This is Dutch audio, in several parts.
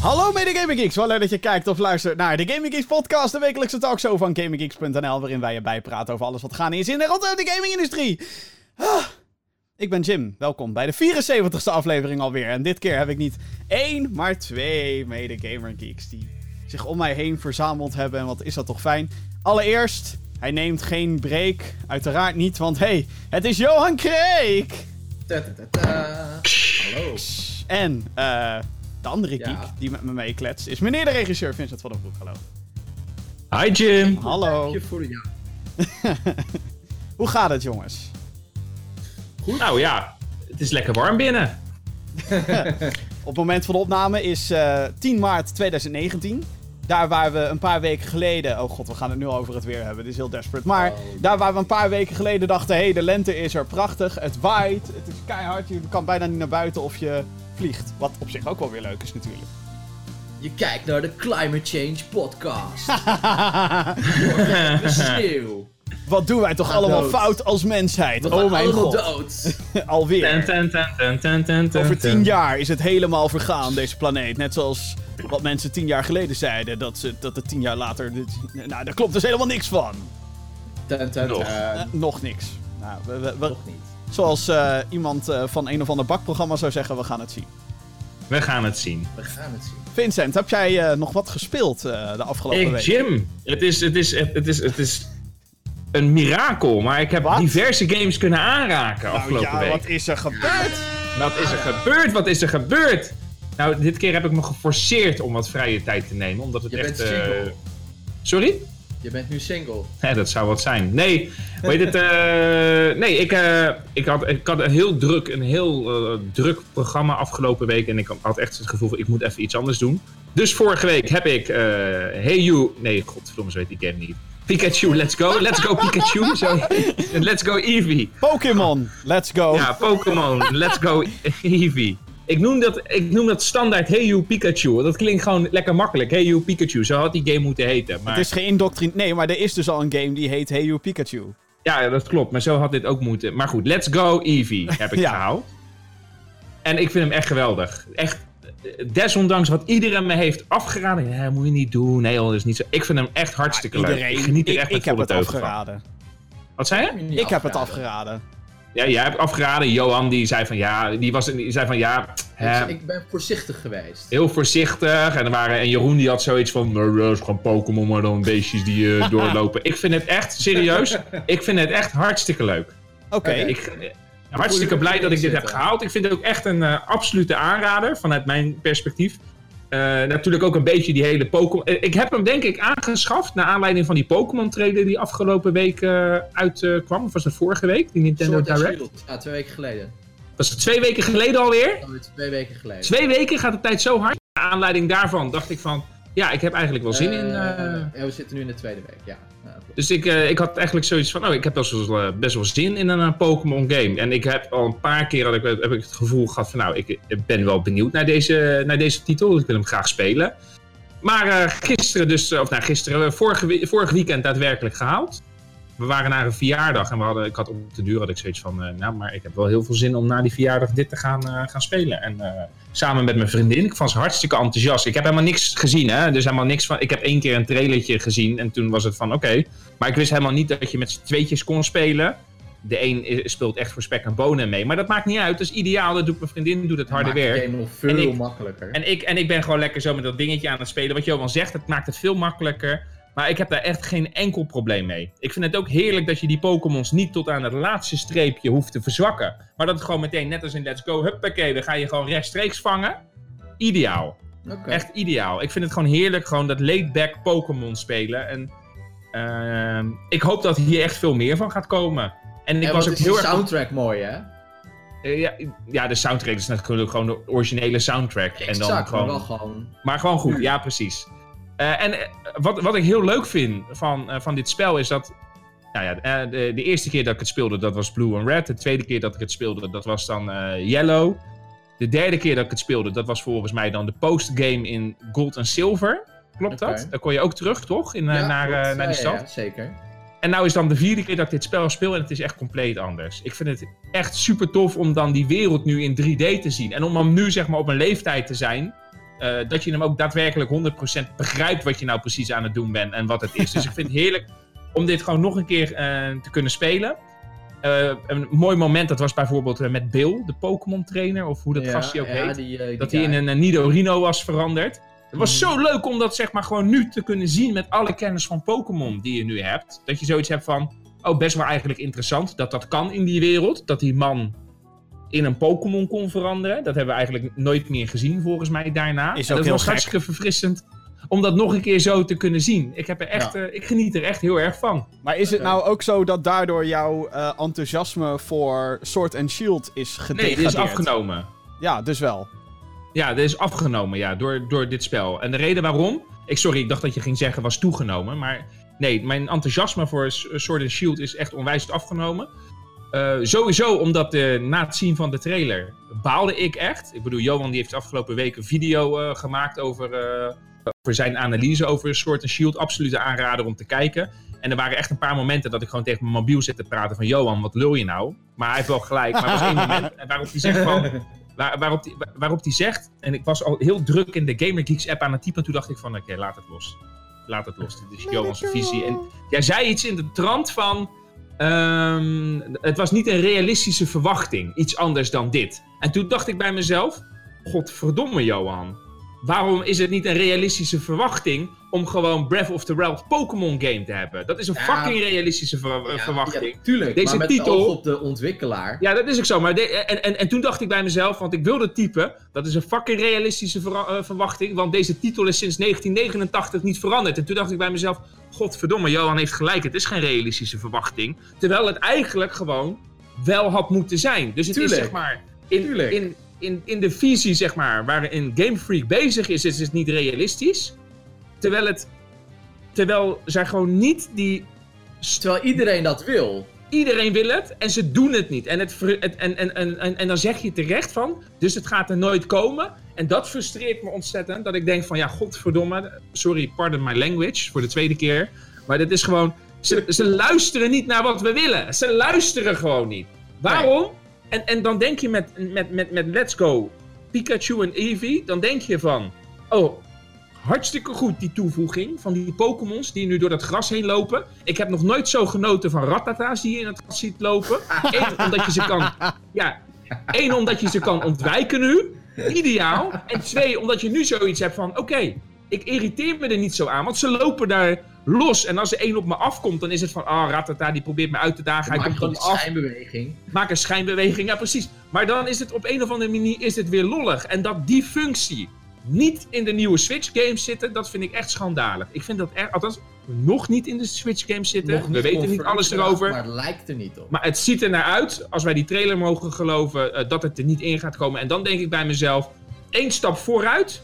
Hallo mede Gaming Geeks, wel leuk dat je kijkt of luistert naar de Gaming Geeks podcast, de wekelijkse talkshow van GamingGeeks.nl, waarin wij je bijpraten over alles wat gaan is in en rondom de gaming-industrie. Ah, ik ben Jim, welkom bij de 74ste aflevering alweer. En dit keer heb ik niet één, maar twee mede Gamer Geeks die zich om mij heen verzameld hebben. En wat is dat toch fijn. Allereerst, hij neemt geen break, uiteraard niet, want hey, het is Johan Kreek! Hallo. En eh, de andere Ja. geek die met me meekletst is meneer de regisseur Vincent van den Broek. Hallo. Hi Jim. Hallo. Je voor ja. Hoe gaat het jongens? Nou ja, het is lekker warm binnen. Op het moment van de opname is eh, 10 maart 2019. Daar waar we een paar weken geleden... Oh god, we gaan het nu over het weer hebben. Dit is heel desperate. Maar Oh. daar waar we een paar weken geleden dachten... Hé, hey, de lente is er prachtig. Het waait. Het is keihard. Je kan bijna niet naar buiten of je vliegt. Wat op zich ook wel weer leuk is natuurlijk. Je kijkt naar de Climate Change podcast. De sneeuw. Wat doen wij toch Gaat allemaal dood. fout als mensheid? We Oh mijn god. dood. Alweer. Ten, ten, ten, ten, ten, ten, ten, Over tien jaar is het helemaal vergaan, deze planeet. Net zoals wat mensen tien jaar geleden zeiden. Dat, ze, dat het tien jaar later... dit- nou, daar klopt dus helemaal niks van. Ten, ten, Nog. ten. Eh, nog niks. Nou, we, we- we- Nog niet. Zoals eh, iemand eh, van een of ander bakprogramma zou zeggen, we gaan het zien. We gaan het zien. We gaan het zien. Vincent, heb jij eh, nog wat gespeeld eh, de afgelopen Ik, week? Jim, het is, het, is, het, is, het is een mirakel, maar ik heb Wat? diverse games kunnen aanraken Nou afgelopen ja, week. wat is er gebeurd? Wat is er gebeurd? Wat is er gebeurd? Nou, dit keer heb ik me geforceerd om wat vrije tijd te nemen, omdat het Je echt... bent eh. Sorry? Je bent nu single. Ja, dat zou wat zijn. Nee, weet het, eh, nee ik, eh, ik, had, ik had een heel druk, een heel eh, druk programma afgelopen week. En ik had echt het gevoel van, ik moet even iets anders doen. Dus vorige week heb ik eh, Hey You... Nee, godverdomme, zo heet die game niet. Pikachu, let's go. Let's go Pikachu. Zo. Let's go Eevee. Pokémon, let's go. Ja, Pokémon, let's go Eevee. Ik noem, dat, ik noem dat standaard Hey You Pikachu. Dat klinkt gewoon lekker makkelijk. Hey You Pikachu. Zo had die game moeten heten. Maar... Het is geïndoctrineerd. Nee, maar er is dus al een game die heet Hey You Pikachu. Ja, dat klopt. Maar zo had dit ook moeten. Maar goed, Let's Go Eevee heb ik Ja. gehaald. En ik vind hem echt geweldig. Echt, eh, desondanks wat iedereen me heeft afgeraden. Ja, moet je niet doen. Nee, dat is niet zo. Ik vind hem echt hartstikke leuk. Ik geniet er ik, echt ik met heb volle het teugen van. afgeraden. Wat zei je? Ik heb het afgeraden. Ja, jij hebt afgeraden. Johan die zei van ja, die, was, die zei van ja, hè, Ik, ik ben voorzichtig geweest. heel voorzichtig. En, er waren, en Jeroen die had zoiets van, nou, dat is gewoon Pokémon, maar dan beestjes die eh, doorlopen. ik vind het echt, serieus, ik vind het echt hartstikke leuk. Oké. Ik, eh, hartstikke blij dat ik dit heb gehaald. Ik vind het ook echt een eh, absolute aanrader vanuit mijn perspectief. Eh, natuurlijk ook een beetje die hele Pokémon. eh, ik heb hem denk ik aangeschaft naar aanleiding van die Pokémon trailer die afgelopen week eh, uitkwam. of was het vorige week? Die Nintendo Sword Direct. Ja, twee weken geleden. Was het twee weken geleden alweer? Alweer twee weken geleden. Twee weken gaat de tijd zo hard. Naar aanleiding daarvan dacht ik van. Ja, ik heb eigenlijk wel zin in. Eh, eh, ja, we zitten nu in de tweede week, ja. Klopt. Dus ik, eh, ik had eigenlijk zoiets van, oh, ik heb best wel, best wel zin in een Pokémon game. En ik heb al een paar keer had ik, heb ik het gevoel gehad van, nou, ik ben wel benieuwd naar deze, naar deze titel. Dus ik wil hem graag spelen. Maar gisteren dus, of nou gisteren, vorige, vorig weekend daadwerkelijk gehaald. We waren naar een verjaardag en we hadden, ik had op de duur had ik zoiets van, eh, nou, maar ik heb wel heel veel zin om na die verjaardag dit te gaan, eh, gaan spelen. En eh, samen met mijn vriendin, ik was hartstikke enthousiast. Ik heb helemaal niks gezien, hè. Dus helemaal niks van, ik heb één keer een trailertje gezien en toen was het van, oké. Maar ik wist helemaal niet dat je met z'n tweetjes kon spelen. De een speelt echt voor spek en bonen mee. Maar dat maakt niet uit, dat is ideaal. Dat doet mijn vriendin, doet het harde werk. game nog veel En ik- makkelijker. En ik, en ik ben gewoon lekker zo met dat dingetje aan het spelen. Wat Johan zegt, het maakt het veel makkelijker. Maar ik heb daar echt geen enkel probleem mee. Ik vind het ook heerlijk dat je die Pokémons niet tot aan het laatste streepje hoeft te verzwakken. Maar dat het gewoon meteen, net als in Let's Go, huppakee, dan ga je gewoon rechtstreeks vangen. Ideaal. Echt ideaal. Ik vind het gewoon heerlijk, gewoon dat laid-back Pokémon spelen. En ehm, ik hoop dat hier echt veel meer van gaat komen. En ik en was ook heel de erg... soundtrack mooi, hè? Eh, ja, ja, de soundtrack is natuurlijk gewoon de originele soundtrack. en dan Exact, gewoon... maar wel gewoon... Maar gewoon goed, ja, precies. Eh, en eh, wat, wat ik heel leuk vind van, eh, van dit spel is dat. Nou ja, de, de eerste keer dat ik het speelde, dat was Blue and Red. De tweede keer dat ik het speelde, dat was dan Yellow. De derde keer dat ik het speelde, dat was volgens mij dan de postgame in Gold en Silver. Klopt dat? Daar kon je ook terug, toch? In, Ja, naar, klopt. naar die stad. ja, zeker. En nou is dan de vierde keer dat ik dit spel speel en het is echt compleet anders. Ik vind het echt super tof om dan die wereld nu in 3D te zien. En om hem nu zeg maar op een leeftijd te zijn. Eh, dat je hem ook daadwerkelijk 100% begrijpt wat je nou precies aan het doen bent en wat het is. dus ik vind het heerlijk om dit gewoon nog een keer eh, te kunnen spelen. Eh, een mooi moment, dat was bijvoorbeeld met Bill, de Pokémon trainer, of hoe dat Ja, gastje ook ja, heet. die, die dat hij in een, Nidorino was veranderd. Het was Mhm. zo leuk om dat zeg maar gewoon nu te kunnen zien met alle kennis van Pokémon die je nu hebt. Dat je zoiets hebt van, oh best wel eigenlijk interessant dat dat kan in die wereld. Dat die man in een Pokémon kon veranderen. Dat hebben we eigenlijk nooit meer gezien volgens mij daarna. Is En dat heel was gek. hartstikke verfrissend om dat nog een keer zo te kunnen zien. Ik, heb er echt, eh, ik geniet er echt heel erg van. Maar is het nou ook zo dat daardoor jouw eh, enthousiasme voor Sword and Shield is Nee, gedegradeerd? dit is afgenomen. Ja, dus wel. Ja, dit is afgenomen ja, door, door dit spel. En de reden waarom... Ik, sorry, ik dacht dat je ging zeggen was toegenomen. Maar nee, mijn enthousiasme voor Sword and Shield is echt onwijs afgenomen. Eh, sowieso omdat eh, na het zien van de trailer baalde ik echt. Ik bedoel, Johan die heeft de afgelopen week een video eh, gemaakt over, eh, over zijn analyse over Sword and Shield. Absoluut een aanrader om te kijken. En er waren echt een paar momenten dat ik gewoon tegen mijn mobiel zit te praten van... Johan, wat lul je nou? Maar hij heeft wel gelijk. Maar er was één moment waarop hij zegt van... Waar, waarop, die, waarop die zegt, en ik was al heel druk in de Gamer Geeks app aan het typen, en toen dacht ik van, oké, laat het los. Laat het los, dit is Johan's visie. En jij zei iets in de trant van, ehm, het was niet een realistische verwachting, iets anders dan dit. En toen dacht ik bij mezelf, godverdomme Johan, waarom is het niet een realistische verwachting om gewoon Breath of the Wild Pokémon game te hebben? Dat is een Ja. fucking realistische ver- Ja, verwachting. ja, tuurlijk, Deze maar met titel- op de ontwikkelaar. Ja, dat is ook zo. Maar de- en, en, en toen dacht ik bij mezelf, want ik wilde typen, dat is een fucking realistische eh, verwachting, want deze titel is sinds 1989 niet veranderd. En toen dacht ik bij mezelf, godverdomme, Johan heeft gelijk, het is geen realistische verwachting. Terwijl het eigenlijk gewoon wel had moeten zijn. Dus het Tuurlijk. is zeg maar, in, Tuurlijk. in, in, in de visie zeg maar, waarin Game Freak bezig is, is het niet realistisch. Terwijl het, terwijl zij gewoon niet die Terwijl iedereen dat wil. Iedereen wil het en ze doen het niet. En, het, het- en, en, en, en, en dan zeg je terecht van, dus het gaat er nooit komen. En dat frustreert me ontzettend. Dat ik denk van, ja, godverdomme. Sorry, pardon my language voor de tweede keer. Maar dit is gewoon, ze, ze luisteren niet naar wat we willen. Ze luisteren gewoon niet. Waarom? En, en dan denk je met, met, met, met Let's Go, Pikachu en Eevee, dan denk je van, oh, hartstikke goed die toevoeging van die Pokémons die nu door dat gras heen lopen. Ik heb nog nooit zo genoten van Rattata's die je in het gras ziet lopen. Eén, omdat je ze kan, ja, één, omdat je ze kan ontwijken nu. Ideaal. En twee, omdat je nu zoiets hebt van, oké, ik irriteer me er niet zo aan, want ze lopen daar los. En als er één op me afkomt, dan is het van, ah, Rattata die probeert me uit te dagen. Hij komt af schijnbeweging. maak een schijnbeweging. Ja, precies. Maar dan is het op een of andere manier is het weer lollig. En dat die functie niet in de nieuwe Switch games zitten, dat vind ik echt schandalig. Ik vind dat echt, althans, nog niet in de Switch games zitten. We weten niet alles erover. Maar het lijkt er niet op. Maar het ziet er naar uit, als wij die trailer mogen geloven, eh, dat het er niet in gaat komen. En dan denk ik bij mezelf, één stap vooruit.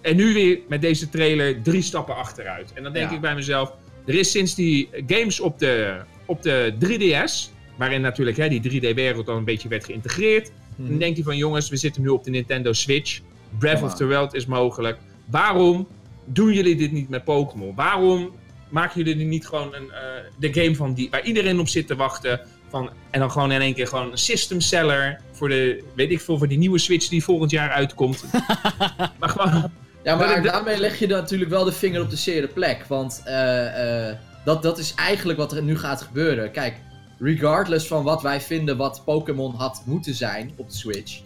En nu weer met deze trailer drie stappen achteruit. En dan denk Ja. ik bij mezelf, er is sinds die games op de, op de 3DS, waarin natuurlijk hè, die 3D-wereld dan een beetje werd geïntegreerd. Mhm. Dan denk je van jongens, we zitten nu op de Nintendo Switch. Breath of the Wild is mogelijk. Waarom doen jullie dit niet met Pokémon? Waarom maken jullie er niet gewoon een, eh, de game van die, waar iedereen op zit te wachten? Van, en dan gewoon in één keer gewoon een system seller voor de, weet ik veel, voor die nieuwe Switch die volgend jaar uitkomt. maar gewoon, Ja, maar Maar daarmee leg je natuurlijk wel de vinger op de zere plek. Want eh, eh, dat, dat is eigenlijk wat er nu gaat gebeuren. Kijk, regardless van wat wij vinden wat Pokémon had moeten zijn op de Switch.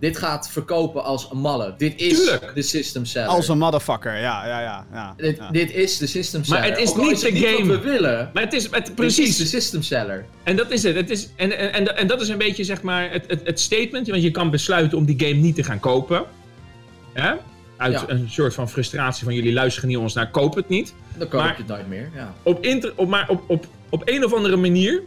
Dit gaat verkopen als een malle. Dit is Tuurlijk. de system seller. Als een motherfucker, ja, ja, ja. ja, dit, ja. dit is de system Maar seller. het is niet de wat game. we willen. maar het is, het, Dit is de precies, system seller. en dat is het. het is, en, en, en, en dat is een beetje zeg maar het, het, het statement, want je kan besluiten om die game niet te gaan kopen. Hè? Uit Ja. een soort van frustratie van jullie luisteren niet ons naar, koop het niet. Dan koop Maar- je het nooit meer. Ja. op, inter, op, maar op, op, op een of andere manier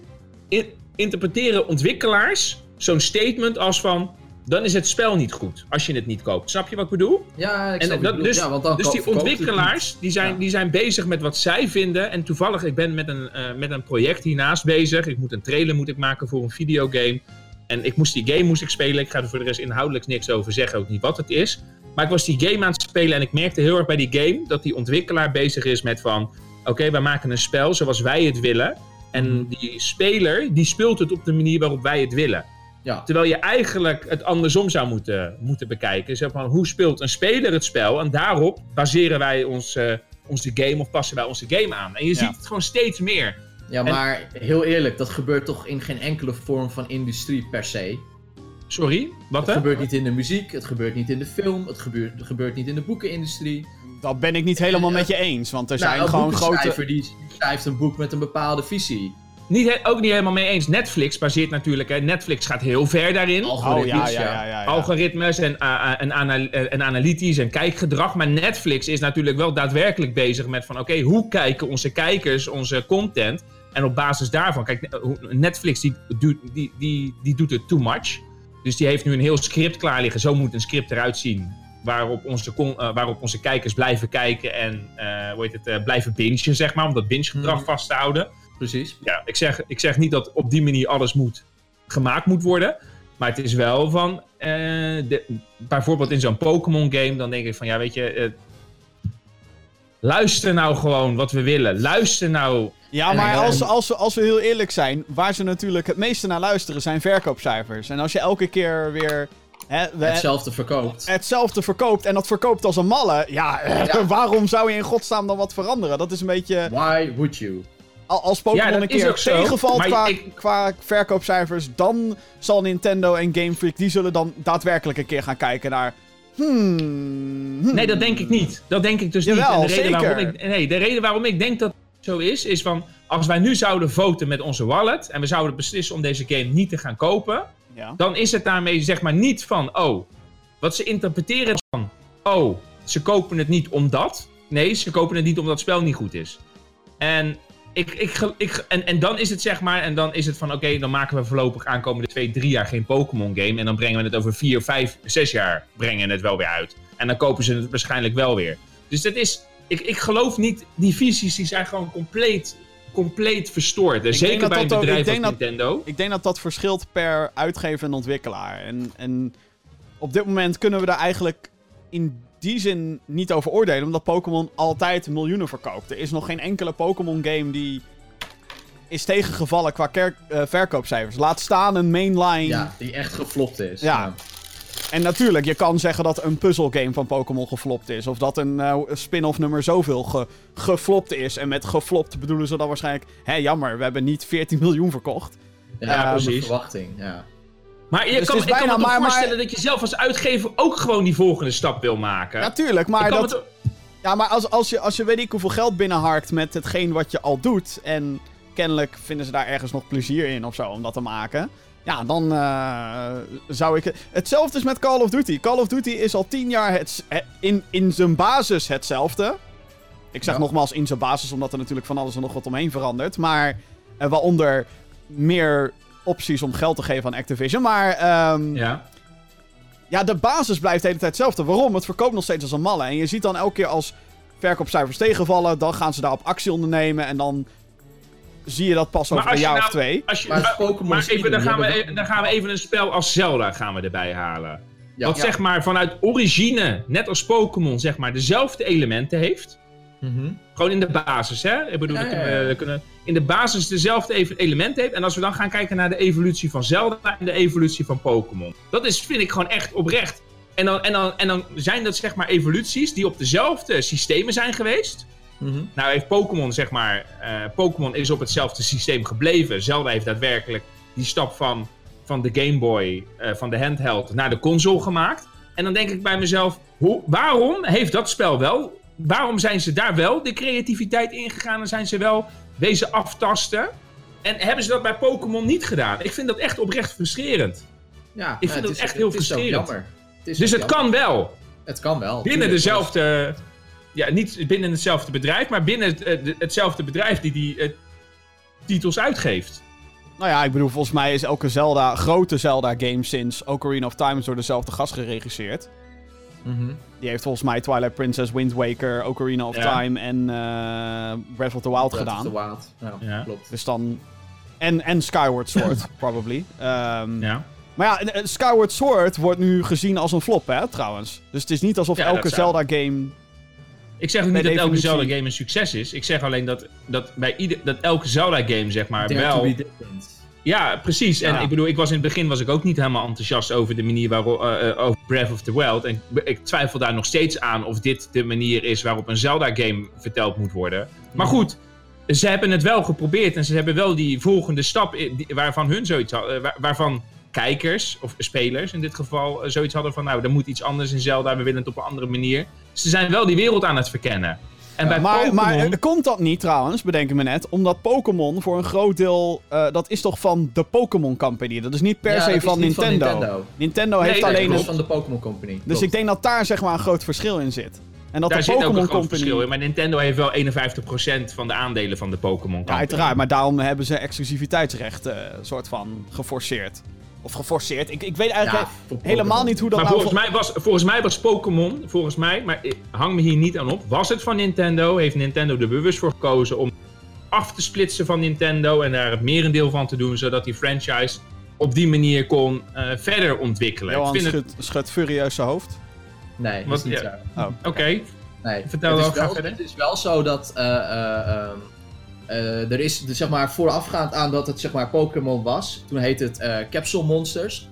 in- interpreteren ontwikkelaars zo'n statement als van... dan is het spel niet goed als je het niet koopt. Snap je wat ik bedoel? Ja, ik En snap je dus ja, want dan dus die ontwikkelaars die zijn, Ja. die zijn bezig met wat zij vinden. En toevallig, ik ben met een, eh, met een project hiernaast bezig. Ik moet een trailer moet ik maken voor een videogame. En ik moest die game moest ik spelen. Ik ga er voor de rest inhoudelijk niks over zeggen, ook niet wat het is. Maar ik was die game aan het spelen en ik merkte heel erg bij die game dat die ontwikkelaar bezig is met van... Oké, wij maken een spel zoals wij het willen. En Mhm. die speler, die speelt het op de manier waarop wij het willen. Ja. Terwijl je eigenlijk het andersom zou moeten, moeten bekijken. Zeg van, hoe speelt een speler het spel? En daarop baseren wij ons, eh, onze game of passen wij onze game aan. En je Ja. ziet het gewoon steeds meer. Ja, En- maar heel eerlijk, dat gebeurt toch in geen enkele vorm van industrie per se. Sorry, wat Het hè? gebeurt niet in de muziek, het gebeurt niet in de film, het gebeurt, het gebeurt niet in de boekenindustrie. Dat ben ik niet helemaal met je eens, want er Nou, zijn gewoon grote... die schrijft een boek met een bepaalde visie. Niet, he- ook niet helemaal mee eens. Netflix baseert natuurlijk... Hè, Netflix gaat heel ver daarin. Oh ja, Algoritmes, ja, ja, ja. ja. Algoritmes en, uh, en, anal- eh, en analytisch en kijkgedrag. Maar Netflix is natuurlijk wel daadwerkelijk bezig met van... Oké, hoe kijken onze kijkers onze content? En op basis daarvan... Kijk, eh, hoe- Netflix die, doet- die, die, die doet het too much. Dus die heeft nu een heel script klaar liggen. Zo moet een script eruit zien. Waarop onze, eh, waarop onze kijkers blijven kijken en eh, hoe heet het, eh, blijven bingen, zeg maar. Om dat binge-gedrag Mhm. vast te houden Precies. ja, ik zeg, ik zeg niet dat op die manier alles moet, gemaakt moet worden. Maar het is wel van. de, bijvoorbeeld in zo'n Pokémon game, dan denk ik van ja, weet je. luister nou gewoon wat we willen. Luister nou. Ja, En- maar als, als, we, als we heel eerlijk zijn, waar ze natuurlijk het meeste naar luisteren zijn verkoopcijfers. En als je elke keer weer hè, we- Hetzelfde verkoopt. hetzelfde verkoopt en dat verkoopt als een malle, ja, Ja. waarom zou je in godsnaam dan wat veranderen? Dat is een beetje, Why would you? al- als Pokémon Ja, dat een is keer ook zo, tegenvalt maar qua, ik- qua verkoopcijfers, dan zal Nintendo en Game Freak, die zullen dan daadwerkelijk een keer gaan kijken naar, hmm, hmm. Nee, dat denk ik niet. Dat denk ik dus Jawel, niet. En de reden zeker. Waarom ik, nee, de reden waarom ik denk dat zo is, is van. Als wij nu zouden voten met onze wallet. en we zouden beslissen om deze game niet te gaan kopen. Ja. dan is het daarmee zeg maar niet van, oh, wat ze interpreteren is van, oh, ze kopen het niet omdat. Nee, ze kopen het niet omdat het spel niet goed is. En, ik, ik, en, en dan is het zeg maar, en dan is het van, oké, dan maken we voorlopig aankomende twee, drie jaar geen Pokémon game. En dan brengen we het over vier, vijf, zes jaar brengen we het wel weer uit. En dan kopen ze het waarschijnlijk wel weer. Dus dat is, ik, ik geloof niet, die visies die zijn gewoon compleet, compleet verstoord. Zeker dat bij een dat ook- ik bedrijf als denk dat- Nintendo. Ik denk dat dat verschilt per uitgever en ontwikkelaar. En, en op dit moment kunnen we daar eigenlijk in die zin niet over oordelen, omdat Pokémon altijd miljoenen verkoopt. Er is nog geen enkele Pokémon-game die is tegengevallen qua kerk- eh, verkoopcijfers. Laat staan een mainline. Ja, die echt geflopt is. Ja. En natuurlijk, je kan zeggen dat een puzzelgame van Pokémon geflopt is. Of dat een eh, spin-off nummer zoveel ge geflopt is. En met geflopt bedoelen ze dan waarschijnlijk... Hé, jammer, we hebben niet 14 miljoen verkocht. Ja, Ja, precies. verwachting, ja. Maar je Dus kan, ik kan bijna me toch maar- maar- voorstellen dat je zelf als uitgever ook gewoon die volgende stap wil maken. Natuurlijk, Ik maar kan dat... Ja, maar als, als, je, als je weet ik hoeveel geld binnenharkt met hetgeen wat je al doet. En kennelijk vinden ze daar ergens nog plezier in of zo om dat te maken. Ja, dan eh, zou ik. Hetzelfde is met Call of Duty. Call of Duty is al tien jaar het, in, in zijn basis hetzelfde. Ik zeg Ja. nogmaals in zijn basis, omdat er natuurlijk van alles en nog wat omheen verandert. Maar eh, waaronder meer opties om geld te geven aan Activision. Maar ehm, Ja. ja, de basis blijft de hele tijd hetzelfde. Waarom? Het verkoopt nog steeds als een malle. En je ziet dan elke keer als verkoopcijfers tegenvallen, dan gaan ze daarop actie ondernemen. En dan zie je dat pas over een jaar nou- of twee. Als je, Maar maar Pokémon maar even, dan, gaan we, e- dan gaan we even een spel als Zelda gaan we erbij halen. Ja. Wat Ja. zeg maar vanuit origine, net als Pokémon, zeg maar dezelfde elementen heeft. Mhm. Gewoon in de basis, hè? Ik bedoel, Ja, dat ja, kunnen we- kunnen, in de basis dezelfde even- elementen heeft. En als we dan gaan kijken naar de evolutie van Zelda en de evolutie van Pokémon. Dat is, vind ik gewoon echt oprecht. En dan, en, dan, en dan zijn dat zeg maar evoluties die op dezelfde systemen zijn geweest. Mhm. Nou heeft Pokémon, zeg maar, eh, Pokémon is op hetzelfde systeem gebleven. Zelda heeft daadwerkelijk die stap van, van de Game Boy, eh, van de handheld, naar de console gemaakt. En dan denk ik bij mezelf, hoe, waarom heeft dat spel wel, waarom zijn ze daar wel de creativiteit ingegaan en zijn ze wel deze aftasten? En hebben ze dat bij Pokémon niet gedaan? Ik vind dat echt oprecht frustrerend. Ja, Ik vind het dat is- echt heel het is ook frustrerend. jammer. Het Dus het jammer. kan wel. Het kan wel. Binnen dezelfde. Ja, niet binnen hetzelfde bedrijf, maar binnen het, eh, de- hetzelfde bedrijf die die eh, titels uitgeeft. Nou ja, ik bedoel, volgens mij is elke Zelda, grote Zelda-game sinds Ocarina of Time door dezelfde gast geregisseerd. Mhm. Die heeft volgens mij Twilight Princess, Wind Waker, Ocarina of Ja. Time en eh, Breath of the Wild Breath of gedaan. the Wild. Ja, Ja. klopt. Dus dan... En, en Skyward Sword, probably. Ehm, Ja. Maar ja, Skyward Sword wordt nu gezien als een flop, hè, trouwens. Dus het is niet alsof Ja, elke Zelda-game... Ik zeg ook niet dat elke definitie. Zelda game een succes is. Ik zeg alleen dat, dat bij ieder, dat elke Zelda game zeg maar wel. Ja, precies. En Ja. ik bedoel, ik was in het begin was ik ook niet helemaal enthousiast over de manier waarop eh, eh, over Breath of the Wild. En ik, ik twijfel daar nog steeds aan of dit de manier is waarop een Zelda-game verteld moet worden. Maar goed, ze hebben het wel geprobeerd en ze hebben wel die volgende stap waarvan hun zoiets hadden, waar- waarvan kijkers of spelers in dit geval eh, zoiets hadden van, nou, er moet iets anders in Zelda, we willen het op een andere manier. Ze zijn wel die wereld aan het verkennen. En bij maar, Pokémon... maar eh, komt dat niet trouwens, bedenk ik me net, omdat Pokémon voor een groot deel, eh, dat is toch van de Pokémon Company. Dat is niet per Ja, se van, niet van Nintendo. Nintendo. Nee, heeft nee, alleen Dat het... is van de Pokémon Company. Dus Klopt. ik denk dat daar zeg maar een groot verschil in zit. En dat daar de zit ook Pokémon een groot Company... verschil in. Maar Nintendo heeft wel 51% van de aandelen van de Pokémon Ja, Company. uiteraard, maar daarom hebben ze exclusiviteitsrechten eh, soort van geforceerd. Of geforceerd. Ik, ik weet eigenlijk Ja, helemaal niet hoe dat Maar nou... volgens mij, was, volgens mij was Pokémon, volgens mij, maar ik hang me hier niet aan op, was het van Nintendo, heeft Nintendo er bewust voor gekozen om af te splitsen van Nintendo en daar het merendeel van te doen, zodat die franchise op die manier kon eh, verder ontwikkelen. Johan ik vind het... schudt, furieus zijn hoofd. Nee, dat Wat- is niet ja. zo. Oh. Oké, Nee. Vertel het wel, wel, verder. Het is wel zo dat eh, eh, eh, er is, dus zeg maar, voorafgaand aan dat het zeg maar Pokémon was, toen heette het eh, Capsule Monsters.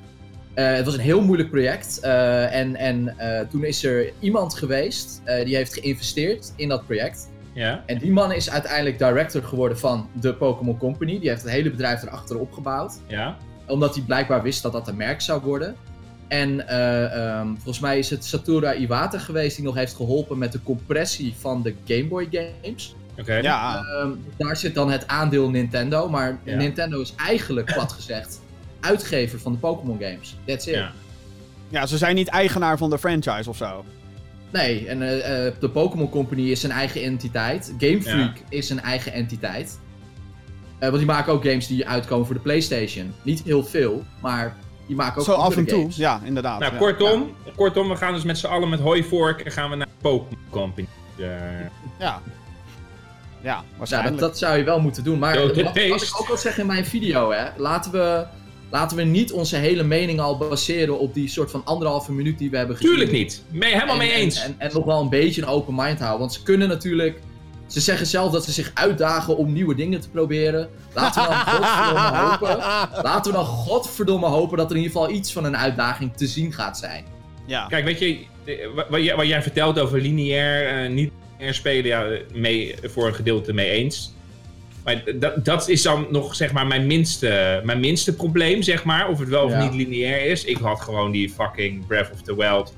Eh, het was een heel moeilijk project en, en toen is er iemand geweest die heeft geïnvesteerd in dat project. ja. En die man is uiteindelijk director geworden van de Pokémon Company. Die heeft het hele bedrijf erachter opgebouwd Ja, omdat hij blijkbaar wist dat dat een merk zou worden. En eh, ehm, volgens mij is het Satura Iwata geweest die nog heeft geholpen met de compressie van de Game Boy games. Oké. Ja, Ehm, daar zit dan het aandeel Nintendo. Maar Ja. Nintendo is eigenlijk, plat gezegd, uitgever van de Pokémon games. That's it. Ja. ja, ze zijn niet eigenaar van de franchise of zo. Nee, en eh, eh, de Pokémon Company is een eigen entiteit. Game Freak is een eigen entiteit. Eh, want die maken ook games die uitkomen voor de PlayStation. Niet heel veel, maar die maken ook Zo af en toe, games. ja, inderdaad. Nou, ja. kortom, kortom, we gaan dus met z'n allen met hooivork en gaan we naar Pokémon Company. Eh, Ja. Ja, waarschijnlijk. dat, dat zou je wel moeten doen. Maar het wat, wat ik ook al zeg in mijn video, hè, laten, we, laten we niet onze hele mening al baseren op die soort van anderhalve minuut die we hebben gezien. tuurlijk niet. Mee, helemaal En- mee en- eens. En, en, nog wel een beetje een open mind houden. Want ze kunnen natuurlijk. Ze zeggen zelf dat ze zich uitdagen om nieuwe dingen te proberen. Laten we dan godverdomme hopen. Laten we dan godverdomme hopen dat er in ieder geval iets van een uitdaging te zien gaat zijn. Ja. Kijk, weet je, wat, wat jij, wat jij vertelt over lineair, eh, niet lineair spelen, ja, mee, voor een gedeelte mee eens. Maar dat, dat is dan nog, zeg maar, mijn minste, mijn minste probleem, zeg maar. Of het wel of Ja. niet lineair is. Ik had gewoon die fucking Breath of the Wild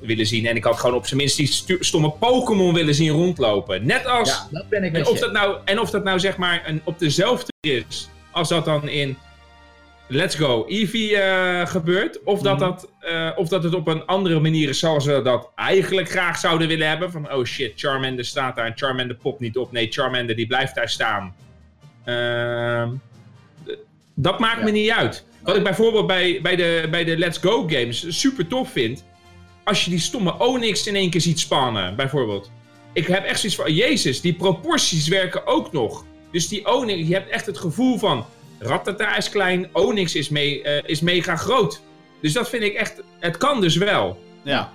willen zien. En ik had gewoon op zijn minst die stomme Pokémon willen zien rondlopen. Net als... Ja, dat ben ik En of, dat nou, en of dat nou zeg maar een, op dezelfde is als dat dan in Let's Go Eevee eh, gebeurt. Of dat, Mhm. dat, eh, of dat het op een andere manier is zoals we dat eigenlijk graag zouden willen hebben. Van oh shit, Charmander staat daar en Charmander popt niet op. Nee, Charmander die blijft daar staan. Ehm, dat maakt Ja. me niet uit. Wat ik bijvoorbeeld bij, bij, de, bij de Let's Go games super tof vind. Als je die stomme Onyx in één keer ziet spannen, bijvoorbeeld. Ik heb echt zoiets van, jezus, die proporties werken ook nog. Dus die Onyx, je hebt echt het gevoel van... Rattata is klein, Onyx is, mee, eh, is mega groot. Dus dat vind ik echt... Het kan dus wel. ja.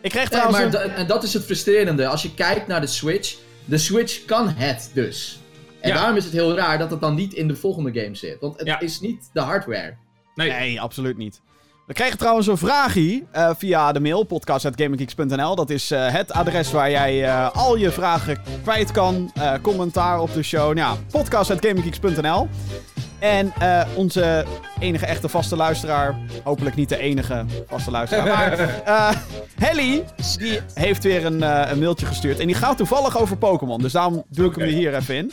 Ik kreeg Nee, trouwens... maar een- da- en dat is het frustrerende. Als je kijkt naar de Switch. De Switch kan het dus. En Ja. daarom is het heel raar dat het dan niet in de volgende game zit. Want het Ja. is niet de hardware. Nee, Nee, absoluut niet. We kregen trouwens een vraagje eh, via de mail, podcast.gaminggeeks.nl. Dat is eh, het adres waar jij eh, al je vragen kwijt kan. Eh, commentaar op de show. Nou, ja, podcast.gaminggeeks.nl. En eh, onze enige echte vaste luisteraar, hopelijk niet de enige vaste luisteraar, maar eh Helly, die heeft weer een, eh, een mailtje gestuurd. En die gaat toevallig over Pokémon, dus daarom doe ik hem er hier even in.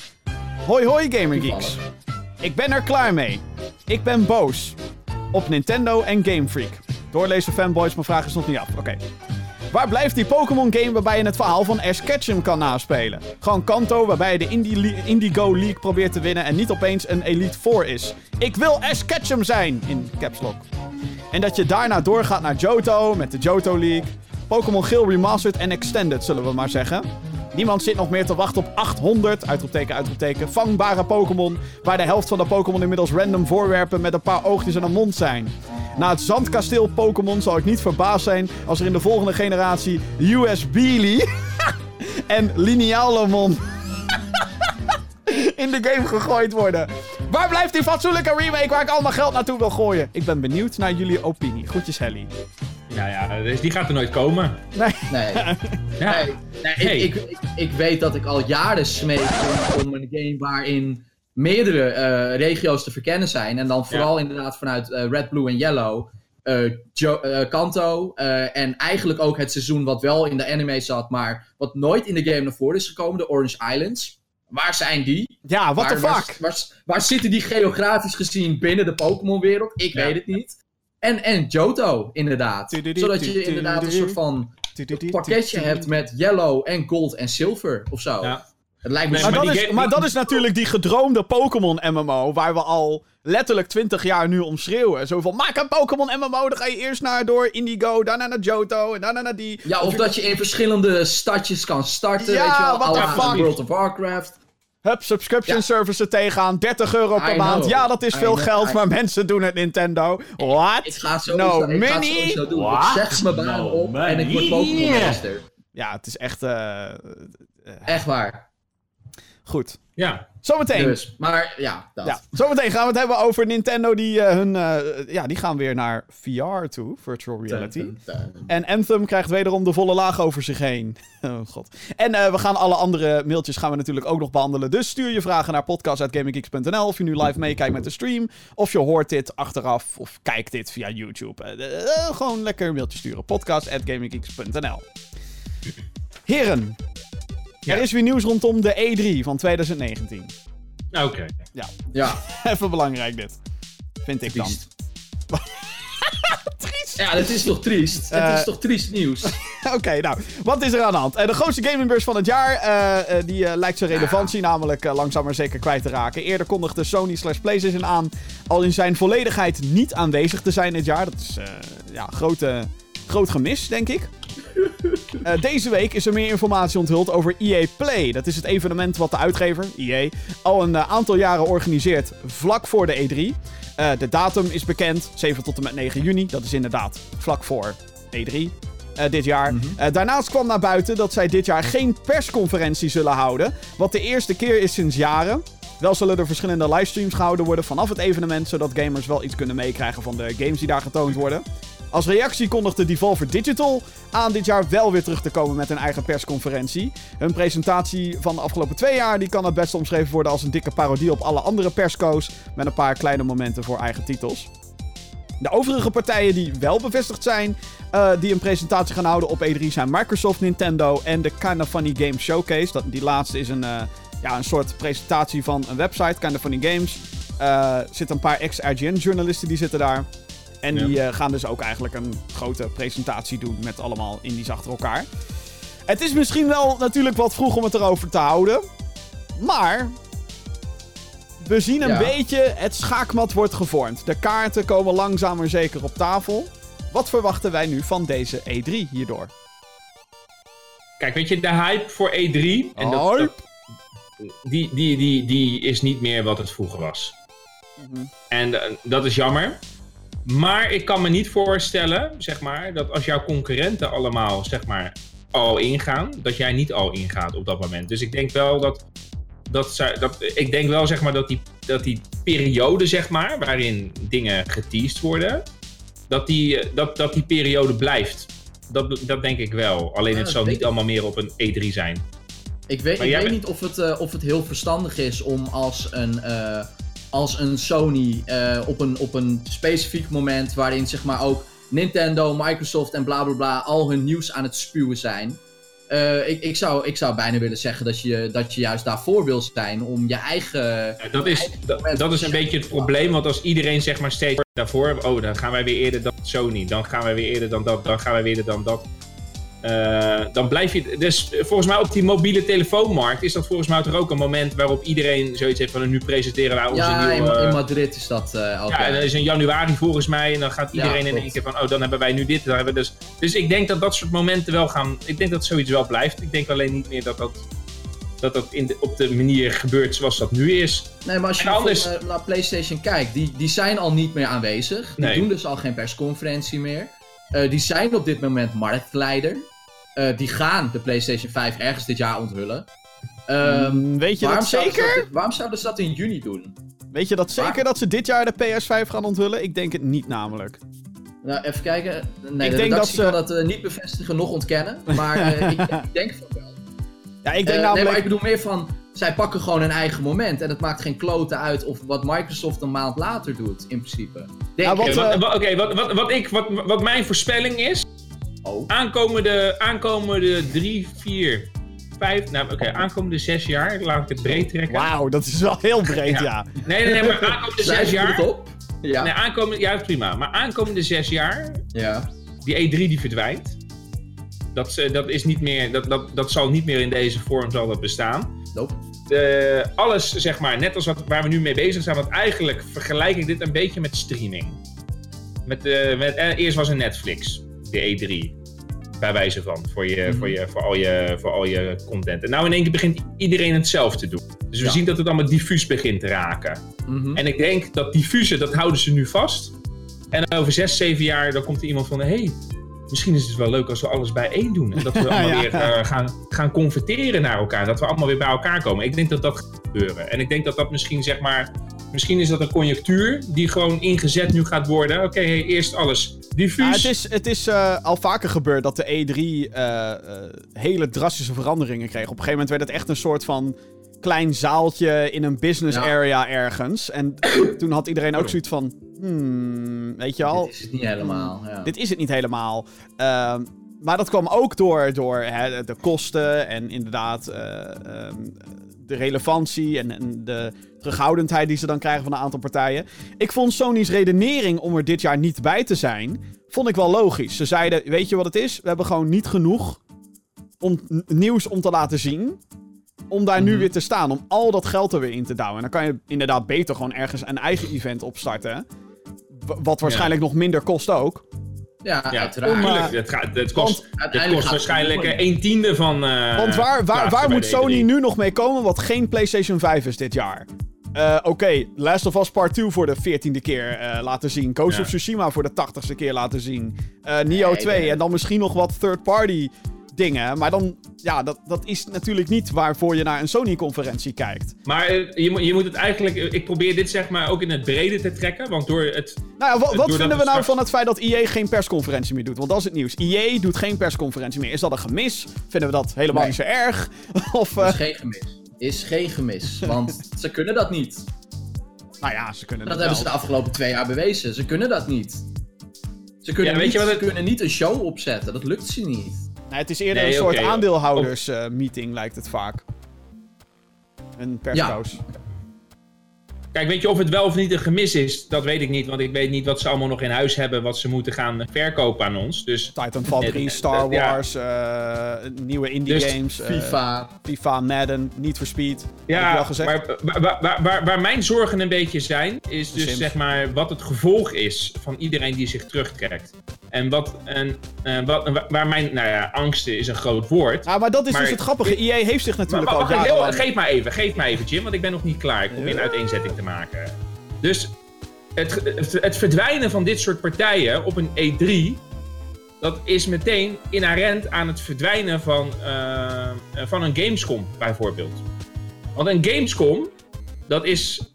Hoi hoi Gaming Geeks. Toevallig. Ik ben er klaar mee. Ik ben boos. Op Nintendo en Game Freak. Doorlezen fanboys, mijn vraag is nog niet af. Oké. Waar blijft die Pokémon game waarbij je het verhaal van Ash Ketchum kan naspelen? Gewoon Kanto waarbij je de Indigo League probeert te winnen en niet opeens een Elite Four is. Ik wil Ash Ketchum zijn! In Caps Lock. En dat je daarna doorgaat naar Johto met de Johto League. Pokémon Geel Remastered en Extended, zullen we maar zeggen. Niemand zit nog meer te wachten op 800, uitroepteken, uitroepteken, vangbare Pokémon. Waar de helft van de Pokémon inmiddels random voorwerpen met een paar oogjes en een mond zijn. Na het zandkasteel Pokémon zal ik niet verbaasd zijn als er in de volgende generatie US Beely en Linealemon in de game gegooid worden. Waar blijft die fatsoenlijke remake waar ik al mijn geld naartoe wil gooien? Ik ben benieuwd naar jullie opinie. Groetjes, Helly. Ja, ja, dus die gaat er nooit komen. Nee. Nee. Ja. Nee, nee, Hey. ik, ik, ik, ik weet dat ik al jaren smeek om, om een game waarin meerdere eh, regio's te verkennen zijn. En dan vooral inderdaad vanuit eh, Red, Blue en Yellow. eh, Jo- eh, Kanto. eh, en eigenlijk ook het seizoen wat wel in de anime zat, maar wat nooit in de game naar voren is gekomen, de Orange Islands. Waar zijn die? Ja, what the Waar- fuck? Waar, waar, waar zitten die geografisch gezien binnen de Pokémon-wereld? Ik Ja. weet het niet. En, en Johto, inderdaad. Zodat je inderdaad een soort van pakketje hebt met yellow en gold en silver of zo. Ja. Het lijkt me Nee, Maar, maar dat is, game- maar dat is natuurlijk die gedroomde Pokémon MMO, waar we al letterlijk 20 jaar nu om schreeuwen. Zo van, maak een Pokémon MMO, dan ga je eerst naar door Indigo, daarna naar Johto en daarna naar die. Ja, of je- dat je in verschillende stadjes kan starten, Ja, weet je wel. la fuck? World of Warcraft. Hup, subscription Ja. services tegenaan, 30 euro per I maand. know. Ja, dat is I veel know. geld, I- maar mensen doen het Nintendo. What? Ik ga zo, No ik ga het money? sowieso doen. What? Ik zeg mijn baan No op en ik word? Pokémon Master. Ja, het is echt eh, Echt waar. Goed. Ja. Zometeen. Dus, maar ja, dat. Ja, zometeen gaan we het hebben over Nintendo. Die, eh, hun, eh, ja, die gaan weer naar VR toe, virtual reality. Dun, dun, dun. En Anthem krijgt wederom de volle laag over zich heen. Oh god. En eh, we gaan alle andere mailtjes gaan we natuurlijk ook nog behandelen. Dus stuur je vragen naar podcast.gaminggeeks.nl. Of je nu live meekijkt met de stream. Of je hoort dit achteraf. Of kijkt dit via YouTube. Gewoon lekker een mailtje sturen. Podcast.gaminggeeks.nl Heren. Ja. Er is weer nieuws rondom de E3 van 2019. Oké. Ja, Even belangrijk dit. Vind ik dan. triest. Triest. Ja, het is toch triest? Eh, het is toch triest nieuws? Oké, nou, wat is er aan de hand? Eh, de grootste gamingbeurs van het jaar, eh, die eh, lijkt zijn relevantie namelijk langzaam maar zeker kwijt te raken. Eerder kondigde Sony slash PlayStation aan al in zijn volledigheid niet aanwezig te zijn dit jaar. Dat is, eh, ja, grote, groot gemis, denk ik. Eh, deze week is er meer informatie onthuld over EA Play. Dat is het evenement wat de uitgever, EA, al een eh, aantal jaren organiseert vlak voor de E3. Eh, de datum is bekend, 7 tot en met 9 juni. Dat is inderdaad vlak voor E3 eh, dit jaar. Eh, daarnaast kwam naar buiten dat zij dit jaar geen persconferentie zullen houden. Wat de eerste keer is sinds jaren. Wel zullen er verschillende livestreams gehouden worden vanaf het evenement, zodat gamers wel iets kunnen meekrijgen van de games die daar getoond worden. Als reactie kondigde Devolver Digital aan dit jaar wel weer terug te komen met een eigen persconferentie. Hun presentatie van de afgelopen twee jaar die kan het best omschreven worden als een dikke parodie op alle andere persco's. Met een paar kleine momenten voor eigen titels. De overige partijen die wel bevestigd zijn, eh, die een presentatie gaan houden op E3 zijn Microsoft, Nintendo en de Kinda Funny Games Showcase. Dat, die laatste is een, eh, ja, een soort presentatie van een website, Kinda Funny Games. Eh, Er zitten een paar ex-IGN-journalisten die zitten daar. En Ja. die eh, gaan dus ook eigenlijk een grote presentatie doen met allemaal indies achter elkaar. Het is misschien wel natuurlijk wat vroeg om het erover te houden. Maar we zien een Ja. beetje, het schaakmat wordt gevormd. De kaarten komen langzaam maar zeker op tafel. Wat verwachten wij nu van deze E3 hierdoor? Kijk, weet je, de hype voor E3. En dat- die, die, die, die is niet meer wat het vroeger was. Mhm. En eh, dat is jammer. Maar ik kan me niet voorstellen, zeg maar, dat als jouw concurrenten allemaal, zeg maar, al ingaan, dat jij niet al ingaat op dat moment. Dus ik denk wel dat. dat, dat ik denk wel, zeg maar, dat die, dat die periode, zeg maar, waarin dingen geteased worden, dat die, dat, dat die periode blijft. Dat, dat denk ik wel. Alleen Ja, het denk niet allemaal meer op een E3 zijn. Ik weet, ik weet bent- niet of het, eh, of het heel verstandig is om als een, eh, als een Sony eh, op, een, op een specifiek moment waarin zeg maar ook Nintendo, Microsoft en bla bla bla al hun nieuws aan het spuwen zijn. Eh, ik, ik, zou, ik zou bijna willen zeggen dat je, dat je juist daarvoor wil zijn om je eigen. Ja, dat, is, dat, dat is een beetje het probleem, want als iedereen zeg maar steeds daarvoor, oh dan gaan wij weer eerder dan Sony, dan gaan wij weer eerder dan dat, dan gaan wij weer eerder dan dat. Eh, dan blijf je. Dus eh, volgens mij op die mobiele telefoonmarkt is dat volgens mij toch ook een moment waarop iedereen zoiets heeft van nu presenteren wij onze Ja, in, nieuwe. in Madrid is dat eh elk ja, en dat is in januari volgens mij. En dan gaat Ja, iedereen in één keer van, oh, dan hebben wij nu dit. Dan hebben we dus, dus ik denk dat dat soort momenten wel gaan. Ik denk dat zoiets wel blijft. Ik denk alleen niet meer dat dat, dat, dat in de, op de manier gebeurt zoals dat nu is. Nee, maar als je anders- naar, naar PlayStation kijkt, die, die zijn al niet meer aanwezig. Die Nee. doen dus al geen persconferentie meer. Eh, die zijn op dit moment marktleider. Eh, die gaan de PlayStation 5 ergens dit jaar onthullen. Ehm, Mm, weet je dat ze zeker? dat, waarom zouden ze dat in juni doen? Weet je dat zeker Waar? dat ze dit jaar de PS5 gaan onthullen? Ik denk het niet namelijk. Nou, even kijken. Nee, Ik de denk dat ze- kan dat eh, niet bevestigen, nog ontkennen. Maar eh, ik, ik denk van wel. Ja, ik denk nee, maar ik bedoel meer van, zij pakken gewoon een eigen moment. En het maakt geen kloten uit of wat Microsoft een maand later doet, in principe. Denk. Oké, wat, oké, wat, wat, wat, ik, wat, wat mijn voorspelling is, Oh. aankomende, aankomende drie, vier, vijf, nou oké, aankomende zes jaar, laat ik het breed trekken. Wauw, dat is wel heel breed, ja. Ja. Nee, nee, nee, maar aankomende zes jaar, op? Ja. nee, aankomende, ja prima, maar aankomende zes jaar, ja. die E3 die verdwijnt, dat, ze- dat, is niet meer, dat, dat, dat zal niet meer in deze vorm zal dat bestaan. Nope. de, alles, zeg maar, net als wat, waar we nu mee bezig zijn. Want eigenlijk vergelijk ik dit een beetje met streaming. Met, eh, met, eh, eerst was er Netflix, de E3. Bij wijze van, voor, je, Mhm. voor, je, voor, al je, voor al je content. En nou in één keer begint iedereen hetzelfde te doen. Dus we Ja. zien dat het allemaal diffuus begint te raken. Mhm. En ik denk dat diffuse, dat houden ze nu vast. En over zes, zeven jaar, dan komt er iemand van... Hey, misschien is het wel leuk als we alles bijeen doen. En dat we allemaal Ja. weer eh, gaan, gaan converteren naar elkaar. Dat we allemaal weer bij elkaar komen. Ik denk dat dat gaat gebeuren. En ik denk dat dat misschien, zeg maar... Misschien is dat een conjunctuur die gewoon ingezet nu gaat worden. Oké, hey, eerst alles diffuus. Ja, het is, het is eh, al vaker gebeurd dat de E3 eh, eh, hele drastische veranderingen kreeg. Op een gegeven moment werd het echt een soort van klein zaaltje in een business Ja. area ergens. En toen had iedereen ook zoiets van... Hmm, weet je al, Dit is het niet helemaal. Ja. dit is het niet helemaal. Ehm, maar dat kwam ook door, door hè, de kosten en inderdaad eh, ehm, de relevantie en, en de terughoudendheid die ze dan krijgen van een aantal partijen. Ik vond Sony's redenering om er dit jaar niet bij te zijn, vond ik wel logisch. Ze zeiden, weet je wat het is? We hebben gewoon niet genoeg om, nieuws om te laten zien. Om daar nu Mhm. weer te staan, om al dat geld er weer in te douwen. En dan kan je inderdaad beter gewoon ergens een eigen event opstarten. Wat waarschijnlijk nog minder kost ook. ja, ja, uiteraard. om, eh, tuurlijk. Het, gaat, het kost, het uiteindelijk kost het waarschijnlijk eh, een tiende van... eh, Want waar, waar, waar moet Sony E3. nu nog mee komen wat geen PlayStation 5 is dit jaar? Eh, Oké, Last of Us Part 2 voor de 14e keer eh, laten zien. Ghost Ja. of Tsushima voor de 80ste keer laten zien. Eh Nio Nee, 2 nee. en dan misschien nog wat third-party dingen. Maar dan, ja, dat, dat is natuurlijk niet waarvoor je naar een Sony-conferentie kijkt. Maar je, moet- je moet het eigenlijk... Ik probeer dit zeg maar ook in het brede te trekken. Want door het... Nou ja, wa- wat vinden we nou straks- van het feit dat EA geen persconferentie meer doet? Want dat is het nieuws. EA doet geen persconferentie meer. Is dat een gemis? Vinden we dat helemaal Nee. niet zo erg? of, eh, Is geen gemis. Is geen gemis. Want ze kunnen dat niet. nou ja, ze kunnen Dat het hebben ze de afgelopen twee jaar bewezen. Ze kunnen dat niet. Ze kunnen, Ja, weet niet, je wat ze het- kunnen niet een show opzetten. Dat lukt ze niet. Nee, het is eerder Nee, een soort joh. aandeelhouders-meeting, lijkt het vaak. Een persco's. Kijk, weet je of het wel of niet een gemis is? Dat weet ik niet. Want ik weet niet wat ze allemaal nog in huis hebben. Wat ze moeten gaan verkopen aan ons. Dus Titanfall Eh, 3, eh, Star ja. Wars, eh, nieuwe indie Dus games, eh, FIFA. FIFA, Madden, Need for Speed. Ja, maar waar, waar, waar, waar, waar mijn zorgen een beetje zijn, is De dus Sims. zeg maar wat het gevolg is van iedereen die zich terugtrekt. En wat, en, eh, wat wa- waar mijn, nou ja, angsten is een groot woord. Ja, maar dat is Maar- dus het grappige. EA heeft zich natuurlijk maar al heel- geef maar even, geef maar even Jim, want ik ben nog niet klaar. Ik probeer een uiteenzetting te maken. Dus het, het, verdwijnen van dit soort partijen op een E3, dat is meteen inherent aan het verdwijnen van, eh, van een Gamescom bijvoorbeeld. Want een Gamescom, dat is eh,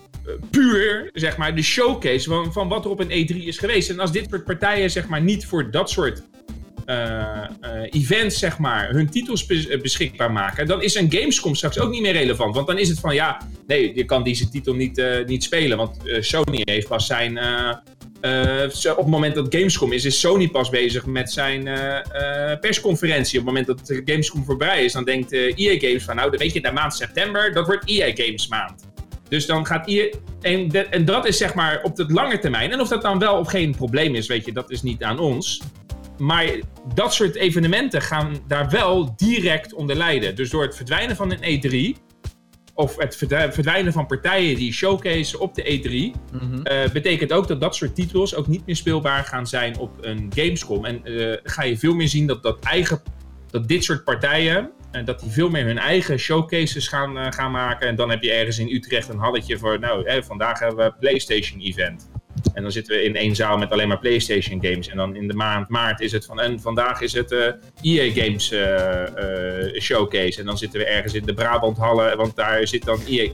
puur, zeg maar, de showcase van, van wat er op een E3 is geweest. En als dit soort partijen, zeg maar, niet voor dat soort eh, events, zeg maar, hun titels eh, beschikbaar maken, dan is een Gamescom straks ook niet meer relevant. Want dan is het van, ja, nee, je kan deze titel niet, niet spelen, want Sony heeft pas zijn... op het moment dat Gamescom is, is Sony pas bezig met zijn persconferentie. Op het moment dat Gamescom voorbij is, dan denkt EA Games van, nou, weet je, de maand september, dat wordt EA Games maand. Dus dan gaat EA... En, de- en dat is zeg maar op de lange termijn. En of dat dan wel of geen probleem is, weet je, dat is niet aan ons. Maar dat soort evenementen gaan daar wel direct onder lijden. Dus door het verdwijnen van een E3, of het verdwij- verdwijnen van partijen die showcase op de E3, Mhm. eh, betekent ook dat dat soort titels ook niet meer speelbaar gaan zijn op een Gamescom. En eh, ga je veel meer zien dat, dat, eigen, dat dit soort partijen, eh, dat die veel meer hun eigen showcases gaan, eh, gaan maken. En dan heb je ergens in Utrecht een halletje voor, nou, hè, vandaag hebben we PlayStation event. En dan zitten we in één zaal met alleen maar PlayStation games. En dan in de maand maart is het van, en vandaag is het eh EA Games eh, showcase. En dan zitten we ergens in de Brabant Hallen, want daar zit dan EA.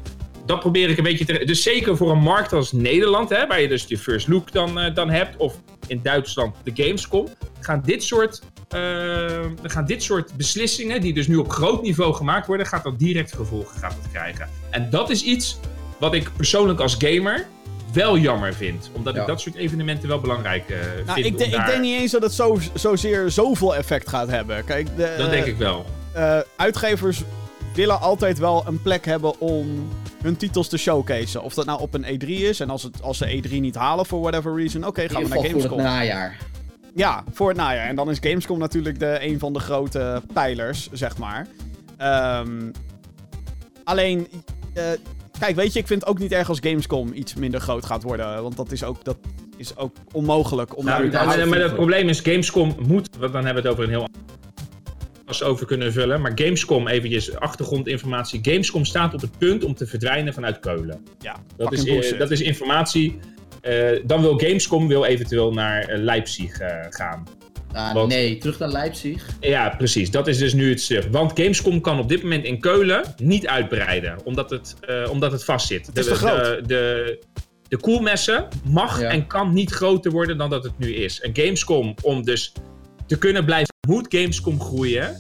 dat probeer ik een beetje te... Dus zeker voor een markt als Nederland, hè, waar je dus je first look dan, dan hebt, of in Duitsland de Gamescom, gaan dit soort... eh, gaan dit soort beslissingen, die dus nu op groot niveau gemaakt worden, gaat dat direct gevolgen gaat dat krijgen. En dat is iets wat ik persoonlijk als gamer wel jammer vind. Omdat Ja. ik dat soort evenementen wel belangrijk eh, Nou, vind. ik, om de- ik daar- denk niet eens dat het zo, zozeer zoveel effect gaat hebben. Kijk, de, Dat denk ik wel. eh, uitgevers willen altijd wel een plek hebben om hun titels te showcaseen. Of dat nou op een E3 is. En als, het, als ze E3 niet halen for whatever reason, oké, gaan we naar geval voor het Gamescom. najaar. Ja, voor het najaar. En dan is Gamescom natuurlijk de, een van de grote pijlers, zeg maar. Ehm, alleen, eh, kijk, weet je, ik vind het ook niet erg als Gamescom iets minder groot gaat worden. Want dat is ook, dat is ook onmogelijk om Nou, daar maar, maar het probleem is, Gamescom moet, want dan hebben we het over een heel als over kunnen vullen. Maar Gamescom, eventjes achtergrondinformatie. Gamescom staat op het punt om te verdwijnen vanuit Keulen. Ja, Dat, is, eh, dat is informatie. Eh, dan wil Gamescom wil eventueel naar eh, Leipzig eh, gaan. Ah, Want- nee, terug naar Leipzig. Ja, precies. Dat is dus nu het stuk. Want Gamescom kan op dit moment in Keulen niet uitbreiden. Omdat het, eh, omdat het vastzit. is te de, groot. De, de, de koelmessen mag Ja. en kan niet groter worden dan dat het nu is. En Gamescom, om dus te kunnen blijven, moet Gamescom groeien.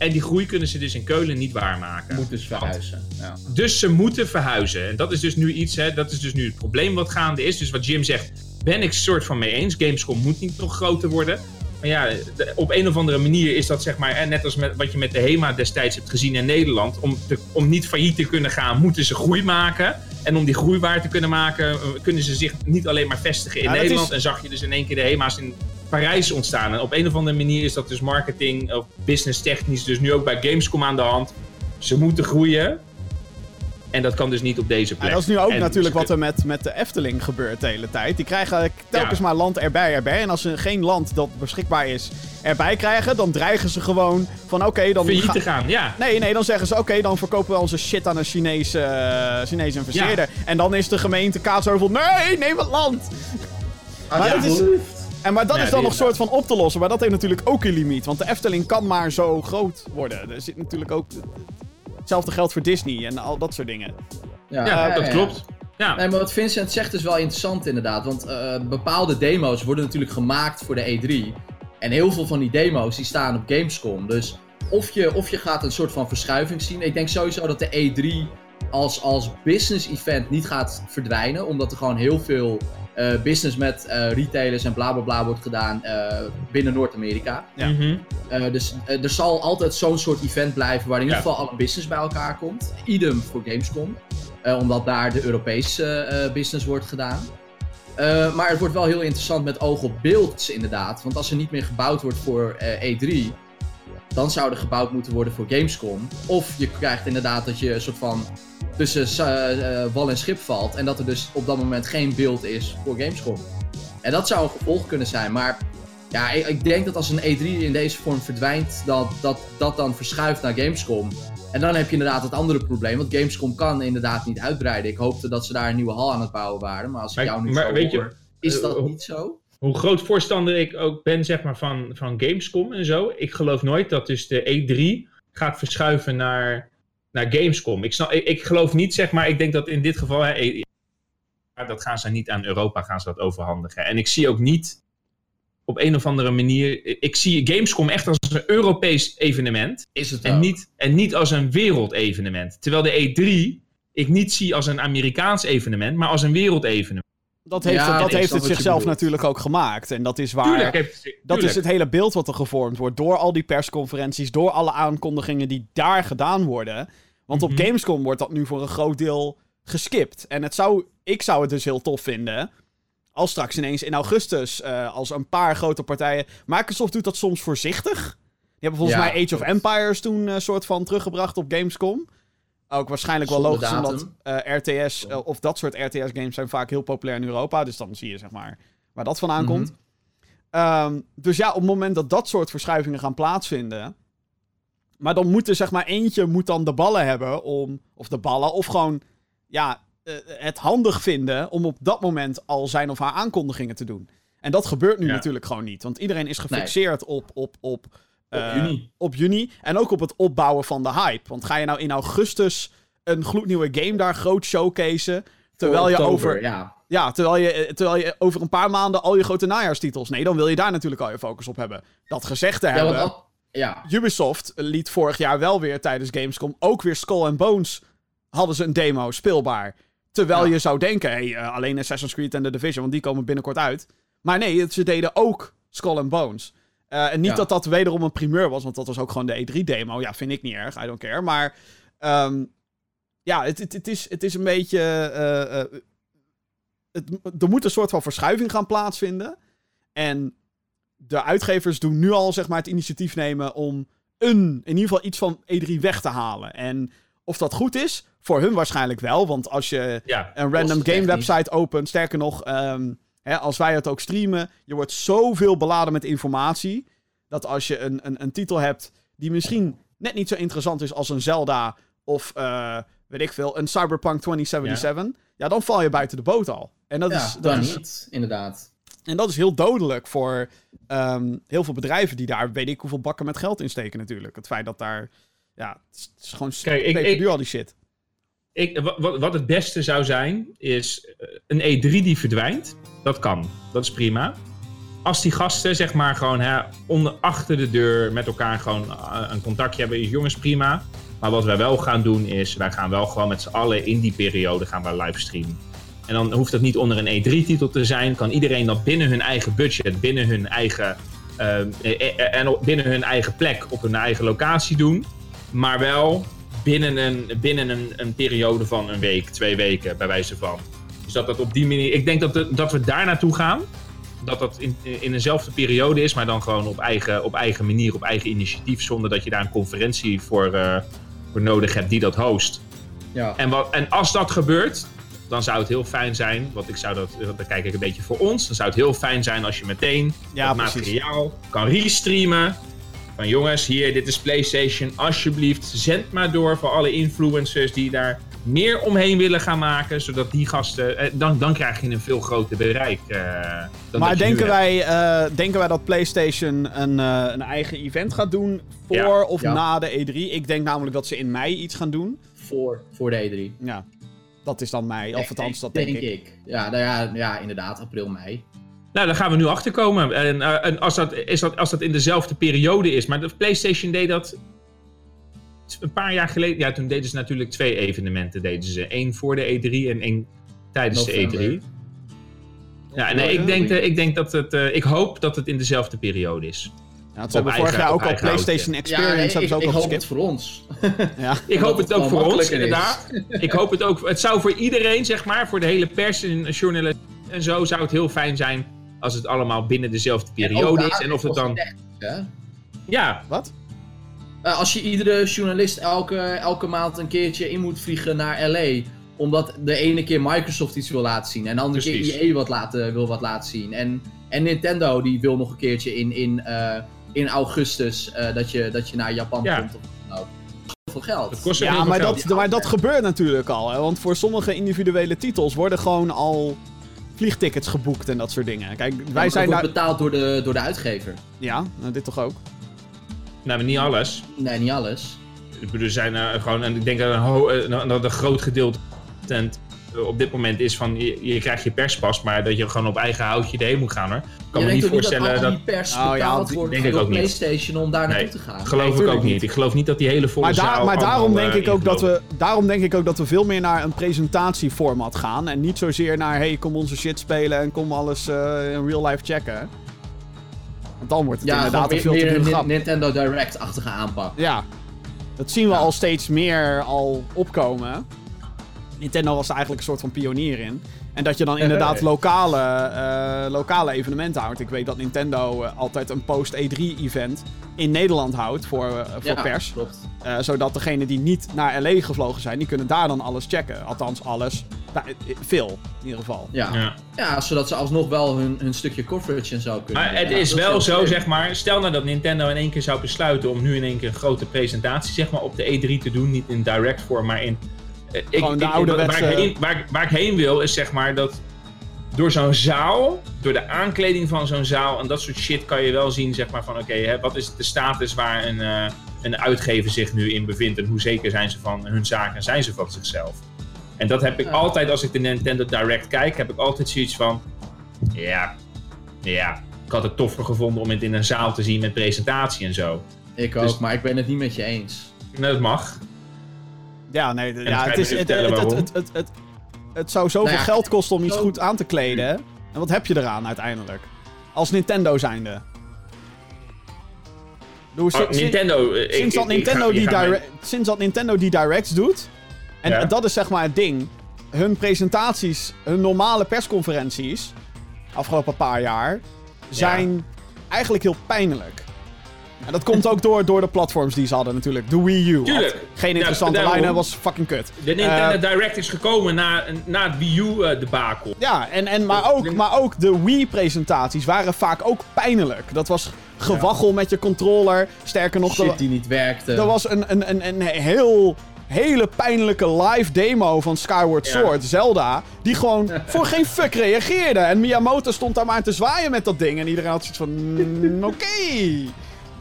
En die groei kunnen ze dus in Keulen niet waarmaken. Moet dus verhuizen. Ja. Dus ze moeten verhuizen. En dat is dus nu iets, hè, dat is dus nu het probleem wat gaande is. Dus wat Jim zegt, ben ik soort van mee eens. Gamescom moet niet nog groter worden. Maar ja, op een of andere manier is dat zeg maar, net als met, wat je met de HEMA destijds hebt gezien in Nederland. Om, te, om niet failliet te kunnen gaan, moeten ze groei maken. En om die groei waar te kunnen maken, eh, kunnen ze zich niet alleen maar vestigen in Ja, Nederland. is- En zag je dus in één keer de HEMA's in Parijs ontstaan. En op een of andere manier is dat dus marketing of business technisch dus nu ook bij Gamescom aan de hand. Ze moeten groeien. En dat kan dus niet op deze plek. Ja, dat is nu ook En natuurlijk wat er met, met de Efteling gebeurt de hele tijd. Die krijgen telkens Ja. maar land erbij, erbij. En als ze geen land dat beschikbaar is erbij krijgen, dan dreigen ze gewoon van oké, dan... failliet ga- te gaan. Ja, Nee, nee, dan zeggen ze oké, dan verkopen we onze shit aan een Chinese, eh, Chinese investeerder. En dan is de gemeente Kaatsheuvel, nee, neem het land! Maar dat is- En maar dat is dan nog soort van op te lossen. Maar dat heeft natuurlijk ook een limiet. Want de Efteling kan maar zo groot worden. Er zit natuurlijk ook... Hetzelfde geldt voor Disney en al dat soort dingen. ja, dat klopt. Ja, Nee, maar wat Vincent zegt is wel interessant inderdaad. Want eh, bepaalde demo's worden natuurlijk gemaakt voor de E3. En heel veel van die demo's die staan op Gamescom. Dus of je, of je gaat een soort van verschuiving zien. Ik denk sowieso dat de E3 als, als business event niet gaat verdwijnen. Omdat er gewoon heel veel business met eh, retailers en bla bla bla wordt gedaan eh, binnen Noord-Amerika. Ja. Mhm. Eh, dus eh, er zal altijd zo'n soort event blijven waar in ieder Ja. geval alle business bij elkaar komt. Idem voor Gamescom. Eh, omdat daar de Europese eh, business wordt gedaan. Eh, maar het wordt wel heel interessant met oog op beeld inderdaad. Want als er niet meer gebouwd wordt voor eh, E3, dan zou er gebouwd moeten worden voor Gamescom. Of je krijgt inderdaad dat je een soort van tussen eh, eh, wal en schip valt. En dat er dus op dat moment geen beeld is voor Gamescom. En dat zou een gevolg kunnen zijn. Maar ja, ik, ik denk dat als een E3 in deze vorm verdwijnt, dat, dat dat dan verschuift naar Gamescom. En dan heb je inderdaad het andere probleem, want Gamescom kan inderdaad niet uitbreiden. Ik hoopte dat ze daar een nieuwe hal aan het bouwen waren, maar als ik jou nu maar zo weet je, is eh, dat niet zo? Hoe groot voorstander ik ook ben zeg maar, van, van Gamescom en zo. Ik geloof nooit dat dus de E3 gaat verschuiven naar, naar Gamescom. Ik, snap, ik, ik geloof niet, zeg maar, ik denk dat in dit geval, hè, E- ja, dat gaan ze niet aan Europa gaan ze dat overhandigen. En ik zie ook niet op een of andere manier, ik zie Gamescom echt als een Europees evenement. Is het En ook. niet, en niet als een wereldevenement. Terwijl de E3 ik niet zie als een Amerikaans evenement, maar als een wereldevenement. Dat heeft, Ja, het, dat heeft het zichzelf natuurlijk ook gemaakt. En dat is waar... Tuurlijk heeft Dat is het hele beeld wat er gevormd wordt door al die persconferenties, door alle aankondigingen die daar gedaan worden. Want op Mhm. Gamescom wordt dat nu voor een groot deel geskipt. En het zou, ik zou het dus heel tof vinden als straks ineens in augustus, eh, als een paar grote partijen... Microsoft doet dat soms voorzichtig. Die hebben volgens Ja, mij Age of. Empires toen een soort van teruggebracht op Gamescom. Ook waarschijnlijk wel logisch, omdat eh, RTS eh, of dat soort RTS-games zijn vaak heel populair in Europa. Dus dan zie je zeg maar waar dat vandaan Mhm. komt. Ehm, dus ja, op het moment dat dat soort verschuivingen gaan plaatsvinden. Maar dan moet er zeg maar eentje moet dan de ballen hebben om. Of de ballen, of gewoon ja, eh, het handig vinden om op dat moment al zijn of haar aankondigingen te doen. En dat gebeurt nu Ja. natuurlijk gewoon niet. Want iedereen is gefixeerd op, op, op, Op eh, juni. op juni. En ook op het opbouwen van de hype. Want ga je nou in augustus een gloednieuwe game daar groot showcase. Terwijl je oktober, over. Ja. Ja, terwijl je, terwijl je over een paar maanden al je grote najaarstitels. Nee, dan wil je daar natuurlijk al je focus op hebben. Dat gezegd te Ja, hebben. al- ja. Ubisoft liet vorig jaar wel weer tijdens Gamescom ook weer Skull and Bones. Hadden ze een demo speelbaar. Terwijl Ja. je zou denken, hey, eh, alleen Assassin's Creed en The Division, want die komen binnenkort uit. Maar nee, ze deden ook Skull and Bones. Eh, en niet Ja. dat dat wederom een primeur was, want dat was ook gewoon de E3-demo. Ja, vind ik niet erg, I don't care. Maar ehm, ja, het, het, het, is, het is een beetje... eh, eh, het, er moet een soort van verschuiving gaan plaatsvinden. En de uitgevers doen nu al zeg maar, het initiatief nemen om een, in ieder geval iets van E3 weg te halen. En of dat goed is, voor hun waarschijnlijk wel. Want als je Ja, een random game website opent, sterker nog, ehm, hè, als wij het ook streamen, je wordt zoveel beladen met informatie. Dat als je een, een, een titel hebt die misschien net niet zo interessant is als een Zelda of eh, weet ik veel, een Cyberpunk 2077, ja. dan val je buiten de boot al. En dat, ja, is, dat dan is, niet, inderdaad. en dat is heel dodelijk voor ehm, heel veel bedrijven die daar weet ik hoeveel bakken met geld in steken natuurlijk. Het feit dat daar, ja, het is, het is gewoon Kijk, ik- al die shit. ik, wa- wat, wat het beste zou zijn, is eh, een E3 die verdwijnt. Dat kan. Dat is prima. Als die gasten, zeg maar, gewoon hè, onder, achter de deur met elkaar gewoon eh, een contactje hebben, is jongens prima. Maar wat wij wel gaan doen is, wij gaan wel gewoon met z'n allen in die periode gaan wij livestreamen. En dan hoeft dat niet onder een E3-titel te zijn. Kan iedereen dat binnen hun eigen budget, binnen hun eigen, eh, eh, en binnen hun eigen plek, op hun eigen locatie doen. Maar wel binnen een, binnen een periode van een week, twee weken, bij wijze van. Dus dat dat op die manier. Ik denk dat, de- dat we daar naartoe gaan. Dat dat in, in dezelfde periode is, maar dan gewoon op eigen, op eigen manier, op eigen initiatief. Zonder dat je daar een conferentie voor, eh, voor nodig hebt die dat host. Ja. En, wat, en als dat gebeurt, dan zou het heel fijn zijn. Want ik zou dat, dan kijk ik een beetje voor ons. Dan zou het heel fijn zijn als je meteen Ja, precies. materiaal kan restreamen. Van jongens, hier, dit is PlayStation. Alsjeblieft, zend maar door voor alle influencers die daar meer omheen willen gaan maken. Zodat die gasten. eh, dan, dan krijg je een veel groter bereik. eh, dan Maar denken wij, eh, denken wij dat PlayStation een, eh, een eigen event gaat doen voor Ja. of Ja. na de E3? Ik denk namelijk dat ze in mei iets gaan doen. Voor, voor de E3. Ja, dat is dan mei. Of althans, dat denk, ik. Ja, nou ja, ja, inderdaad, april, mei. Nou, daar gaan we nu achter komen. En, eh, en als, dat, is dat, als dat in dezelfde periode is. Maar de PlayStation deed dat. Een paar jaar geleden. Ja, toen deden ze natuurlijk twee evenementen. Deden ze één voor de E3 en één tijdens November. de E3. Ja, nee, ik denk, ik denk dat het. eh, ik hoop dat het in dezelfde periode is. Ja, ze hebben vorig jaar ook al PlayStation Experience. ja, nee, hebben ik, ze ook ik al hoop het geskipt. voor ons. Ja. Ik hoop het het ook voor ons, inderdaad. Ik hoop het ook. Het zou voor iedereen, zeg maar, voor de hele pers en journalisten en zo, zou het heel fijn zijn als het allemaal binnen dezelfde periode is. En of het dan. Hè? Ja, Wat? Eh, als je iedere journalist elke, elke maand een keertje in moet vliegen naar LA. Omdat de ene keer Microsoft iets wil laten zien. En de andere Precies. keer EA wat laten, wil wat laten zien. En, en Nintendo die wil nog een keertje in, in, eh, in augustus eh, dat, je, dat je naar Japan Ja. komt. Of, nou, veel geld. het kost Ja, maar veel dat, geld. maar dat gebeurt natuurlijk al. Hè? Want voor sommige individuele titels worden gewoon al vliegtickets geboekt en dat soort dingen. Kijk, wij Maar zijn daar... wordt betaald door de, door de uitgever. Ja, nou, dit toch ook? Nou, maar niet alles. Nee, niet alles. Ik bedoel, er zijn eh, gewoon, en ik denk dat een, ho- eh, dat een groot gedeelte eh, op dit moment is van je, je krijgt je perspas, maar dat je gewoon op eigen houtje erheen moet gaan hoor. Ik kan je me niet voorstellen dat. die pers Oh, ja, wordt denk ik ook niet. PlayStation om daar naartoe Nee, te gaan. geloof ik ook niet. niet. Ik geloof niet dat die hele volle Maar, daar- zaal maar daarom, denk ik ook dat we, daarom denk ik ook dat we veel meer naar een presentatieformat gaan. En niet zozeer naar, hey, kom onze shit spelen en kom alles eh, in real life checken. Dan wordt het Ja, inderdaad een veel meer, te grap. Nintendo Direct-achtige aanpak. Ja, dat zien we al steeds meer al opkomen. Nintendo was er eigenlijk een soort van pionier in. En dat je dan inderdaad lokale, eh, lokale evenementen houdt. Ik weet dat Nintendo eh, altijd een post-E3-event in Nederland houdt voor, eh, voor Ja, pers. klopt. Zodat degenen die niet naar LA gevlogen zijn, die kunnen daar dan alles checken. Althans, alles. Nou, eh, veel, in ieder geval. Ja. Ja. Ja. zodat ze alsnog wel hun, hun stukje coverage en zo kunnen Maar doen. het Ja, is wel zo, zeg maar. Stel nou dat Nintendo in één keer zou besluiten om nu in één keer een grote presentatie zeg maar, op de E3 te doen. Niet in direct vorm, maar in. eh, ik, Gewoon de ik- ouderwetse- waar, ik heen, waar, waar ik heen wil is zeg maar dat. Door zo'n zaal, door de aankleding van zo'n zaal en dat soort shit kan je wel zien, zeg maar van oké, hè, wat is de status waar een, eh, een uitgever zich nu in bevindt en hoe zeker zijn ze van hun zaken en zijn ze van zichzelf. En dat heb ik Ja. altijd als ik de Nintendo Direct kijk, heb ik altijd zoiets van, ja, ja, ik had het toffer gevonden om het in een zaal te zien met presentatie en zo. Ik ook, Dus- maar ik ben het niet met je eens. Nou, dat mag. Ja, nee, ja, het, is, het, het, het, het, het, het, het zou zoveel Nou ja, geld kosten om iets goed aan te kleden. hè? En wat heb je eraan uiteindelijk? Als Nintendo zijnde. Doe, Oh, sinds, Nintendo. ik- sinds, dat ik- ik Nintendo ga- die direct, sinds dat Nintendo die Directs doet. En Ja. dat is zeg maar het ding. Hun presentaties, hun normale persconferenties. Afgelopen paar jaar. Zijn eigenlijk heel pijnlijk. En dat komt ook door, door de platforms die ze hadden natuurlijk. De Wii U. Tuurlijk. Geen Ja, interessante daarom. line was fucking kut. De Nintendo Eh, Direct is gekomen na, na het Wii U eh, debakel. Ja, en, en, maar, ook, maar ook de Wii-presentaties waren vaak ook pijnlijk. Dat was gewaggel met je controller. Sterker nog, Shit die niet werkte. er was een, een, een, een heel, hele pijnlijke live demo van Skyward Ja. Sword, Zelda. Die gewoon voor geen fuck reageerde. En Miyamoto stond daar maar te zwaaien met dat ding. En iedereen had zoiets van, mm, oké.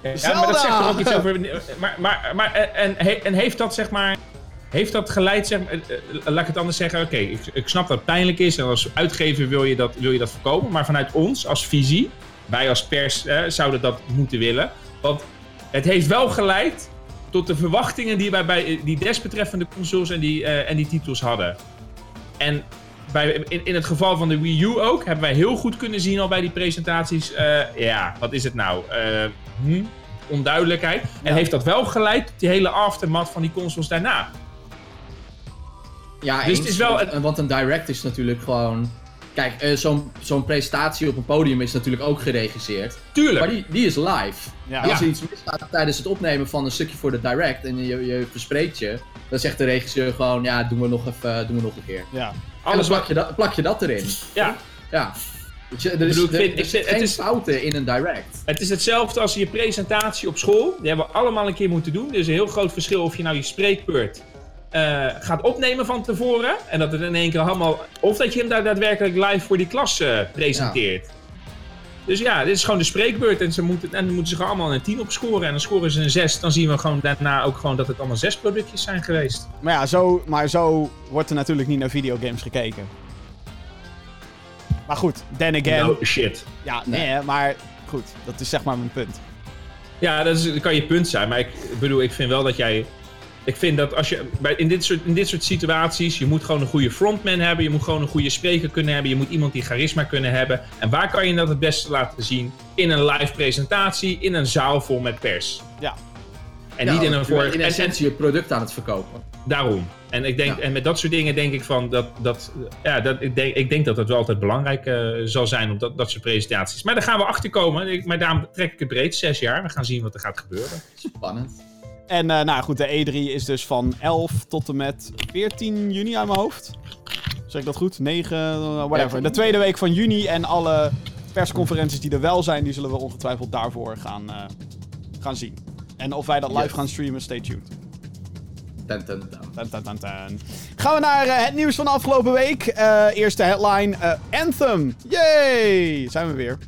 Ja, maar dat zegt toch ook iets over. Maar, maar, maar en, en, en heeft dat zeg maar. Heeft dat geleid, zeg maar, eh, eh, laat ik het anders zeggen. Oké, ik, ik snap dat het pijnlijk is en als uitgever wil je dat, wil je dat voorkomen. Maar vanuit ons als visie, wij als pers eh, zouden dat moeten willen. Want het heeft wel geleid tot de verwachtingen die wij bij die desbetreffende consoles en die, eh, en die titels hadden. En bij, in, in het geval van de Wii U ook, hebben wij heel goed kunnen zien al bij die presentaties. eh, ja, wat is het nou? Hm, onduidelijkheid. En heeft dat wel geleid tot die hele aftermath van die consoles daarna. Ja, Dus eens, het is wel want een direct is natuurlijk gewoon... Kijk, eh, zo'n zo'n presentatie op een podium is natuurlijk ook geregisseerd. Tuurlijk. Maar die, die is live. Ja. Als er iets misgaat tijdens het opnemen van een stukje voor de direct en je, je verspreekt je, dan zegt de regisseur gewoon, ja, doen we nog even, doen we nog een keer. Ja. En Alles dan wat. plak je, dat, plak je dat erin. Ja, Ja. Je- er is, bedoel, ik er- vind- er ik het geen is- fouten in een direct. het is hetzelfde als je presentatie op school. Die hebben we allemaal een keer moeten doen. Er is een heel groot verschil of je nou je spreekbeurt eh, gaat opnemen van tevoren. En dat het in één keer allemaal. Of dat je hem daar daadwerkelijk live voor die klas eh, presenteert. Dus ja, dit is gewoon de spreekbeurt. En, ze moeten, en dan moeten ze gewoon allemaal een 10 op scoren. En dan scoren ze een 6. Dan zien we gewoon daarna ook gewoon dat het allemaal zes productjes zijn geweest. Maar ja, zo, maar zo wordt er natuurlijk niet naar videogames gekeken. Maar goed, then again. No shit. Ja, nee, maar goed, dat is zeg maar mijn punt. Ja, dat, is, dat kan je punt zijn. Maar ik bedoel, ik vind wel dat jij. Ik vind dat als je bij, in, dit soort, in dit soort situaties. Je moet gewoon een goede frontman hebben. Je moet gewoon een goede spreker kunnen hebben. Je moet iemand die charisma kunnen hebben. En waar kan je dat het beste laten zien? In een live presentatie. In een zaal vol met pers. Ja. En Ja, niet in een voor. bent in en- en- essentie je product aan het verkopen. daarom. En, ik denk, Ja. en met dat soort dingen denk ik van dat. dat, ja, dat ik, denk, ik denk dat het wel altijd belangrijk eh, zal zijn op dat, dat soort presentaties. Maar daar gaan we achter komen. Ik- Maar daarom trek ik het breed. Zes jaar. We gaan zien wat er gaat gebeuren. Spannend. En eh, nou goed, de E3 is dus van 11 tot en met 14 juni aan mijn hoofd. Zeg ik dat goed? 9, eh, whatever. De tweede week van juni en alle persconferenties die er wel zijn, die zullen we ongetwijfeld daarvoor gaan, eh, gaan zien. En of wij dat live Yes. gaan streamen, stay tuned. Tan, tan, tan. Gaan we naar het nieuws van de afgelopen week. Eh, eerste headline. eh, Anthem. Yay! Zijn we weer.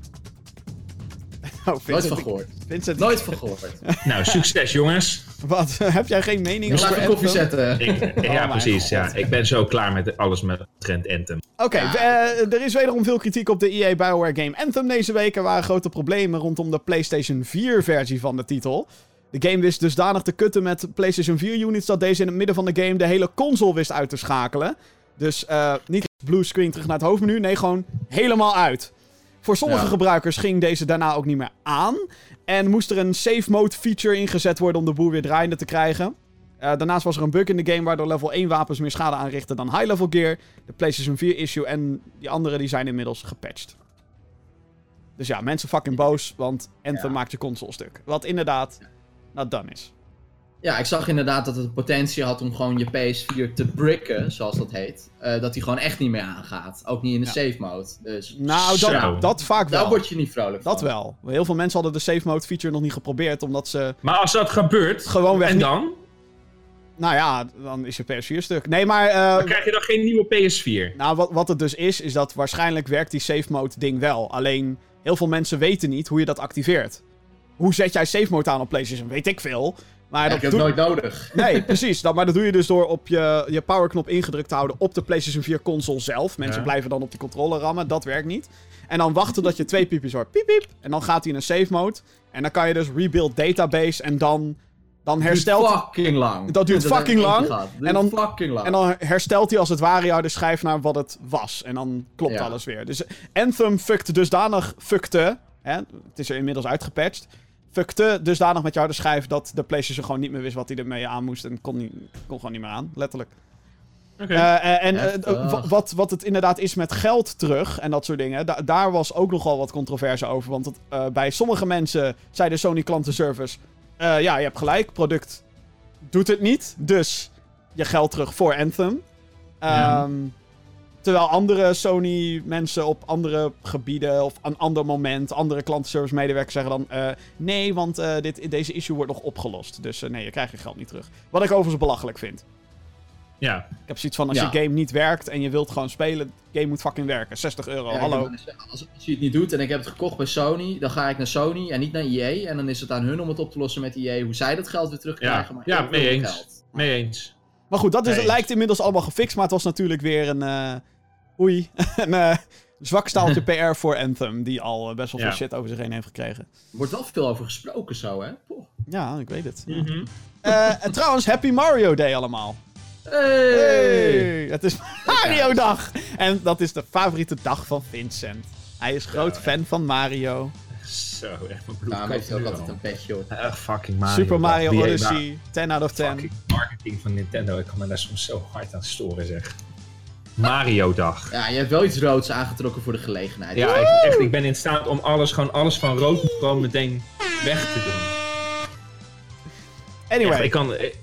Oh, Nooit van ik- gehoord. Vincent, Nooit van gehoord. Nou, succes jongens. Wat? Heb jij geen mening over koffie zetten. Ik, ja, mijn precies. Ja. Ik ben zo klaar met alles met Trend Anthem. Oké, Ja. eh, er is wederom veel kritiek op de EA Bioware game Anthem deze week. Er waren grote problemen rondom de PlayStation 4 versie van de titel. De game wist dusdanig te kutten met PlayStation 4 units dat deze in het midden van de game de hele console wist uit te schakelen. Dus eh, niet blue screen terug naar het hoofdmenu, nee, gewoon helemaal uit. Voor sommige Ja. gebruikers ging deze daarna ook niet meer aan. En moest er een save mode feature ingezet worden om de boel weer draaiende te krijgen. Eh, daarnaast was er een bug in de game waardoor level 1 wapens meer schade aanrichten dan high level gear. De PlayStation 4 issue en die andere die zijn inmiddels gepatcht. Dus ja, mensen fucking boos, want Anthem Ja. maakt je console stuk. Wat inderdaad not done is. Ja, ik zag inderdaad dat het de potentie had om gewoon je PS4 te bricken, zoals dat heet. Eh, dat die gewoon echt niet meer aangaat. Ook niet in de Ja. save mode. Dus Nou, dat, dat vaak daar wel. word je niet vrolijk van. Dat wel. Heel veel mensen hadden de save mode feature nog niet geprobeerd, omdat ze... Maar als dat gebeurt, Gewoonweg en niet- dan? Nou ja, dan is je PS4 stuk. Nee, maar... eh, Dan krijg je dan geen nieuwe PS4. Nou, wat, wat het dus is, is dat waarschijnlijk werkt die save mode ding wel. Alleen, heel veel mensen weten niet hoe je dat activeert. Hoe zet jij save mode aan op PlayStation? Weet ik veel. Maar Ja, dat ik heb doe- het nooit nodig. Nee, precies. Dat, maar dat doe je dus door op je, je powerknop ingedrukt te houden op de PlayStation 4 console zelf. Mensen Ja. blijven dan op die controller rammen. Dat werkt niet. En dan wachten dat je twee piepjes hoort. Piep, piep. En dan gaat hij in een save mode. En dan kan je dus rebuild database. En dan, dan herstelt duurt fucking lang. Dat duurt fucking lang. En dan- duurt fucking lang. En dan herstelt hij als het ware jou de schijf naar wat het was. En dan klopt Ja. alles weer. Dus Anthem fuckte dusdanig fuckte. Hè, het is er inmiddels uitgepatcht. Fuckte dusdanig met jou de schijf dat de PlayStation gewoon niet meer wist wat hij ermee aan moest. En kon, niet, kon gewoon niet meer aan, letterlijk. Oké. Eh, eh, en eh, wat, wat het inderdaad is met geld terug en dat soort dingen, da- daar was ook nogal wat controverse over. Want het, eh, bij sommige mensen zei de Sony klantenservice: eh, ja, je hebt gelijk, product doet het niet, dus je geld terug voor Anthem. Ja. Terwijl andere Sony mensen op andere gebieden of een ander moment, andere klantenservice medewerkers zeggen dan: eh, nee, want eh, dit, deze issue wordt nog opgelost. Dus eh, nee, je krijgt je geld niet terug. Wat ik overigens belachelijk vind. ja. Ik heb zoiets van, als Ja. je game niet werkt en je wilt gewoon spelen, game moet fucking werken. 60 euro, Ja, hallo. maar Als, als je het niet doet en ik heb het gekocht bij Sony, dan ga ik naar Sony en niet naar EA. En dan is het aan hun om het op te lossen met EA, hoe zij dat geld weer terugkrijgen. maar Ja, ik wil mee eens. geld. Mee eens. Maar goed, dat is, Nee. lijkt inmiddels allemaal gefixt, maar het was natuurlijk weer een, eh oei, een eh, zwak staaltje PR voor Anthem, die al eh, best wel Ja. veel shit over zich heen heeft gekregen. Er wordt wel veel over gesproken zo, hè? Poh. Ja, ik weet het. Mhm. Eh, en trouwens, Happy Mario Day allemaal. Hey! Hey, het is Mario Dag! En dat is de favoriete dag van Vincent. Hij is groot Ja, fan van Mario. Zo, echt mijn bloed. Daarom heeft hij ook altijd een petje op. Ach, fucking Mario. Super Mario Odyssey, 10 out of 10. Fucking marketing van Nintendo. Ik kan me daar soms zo hard aan storen, zeg. Mario dag. Ja, je hebt wel iets roods aangetrokken voor de gelegenheid. Ja, ik, echt, ik ben in staat om alles, gewoon alles van rood gewoon meteen weg te doen. Anyway, Echt, ik kan... eh,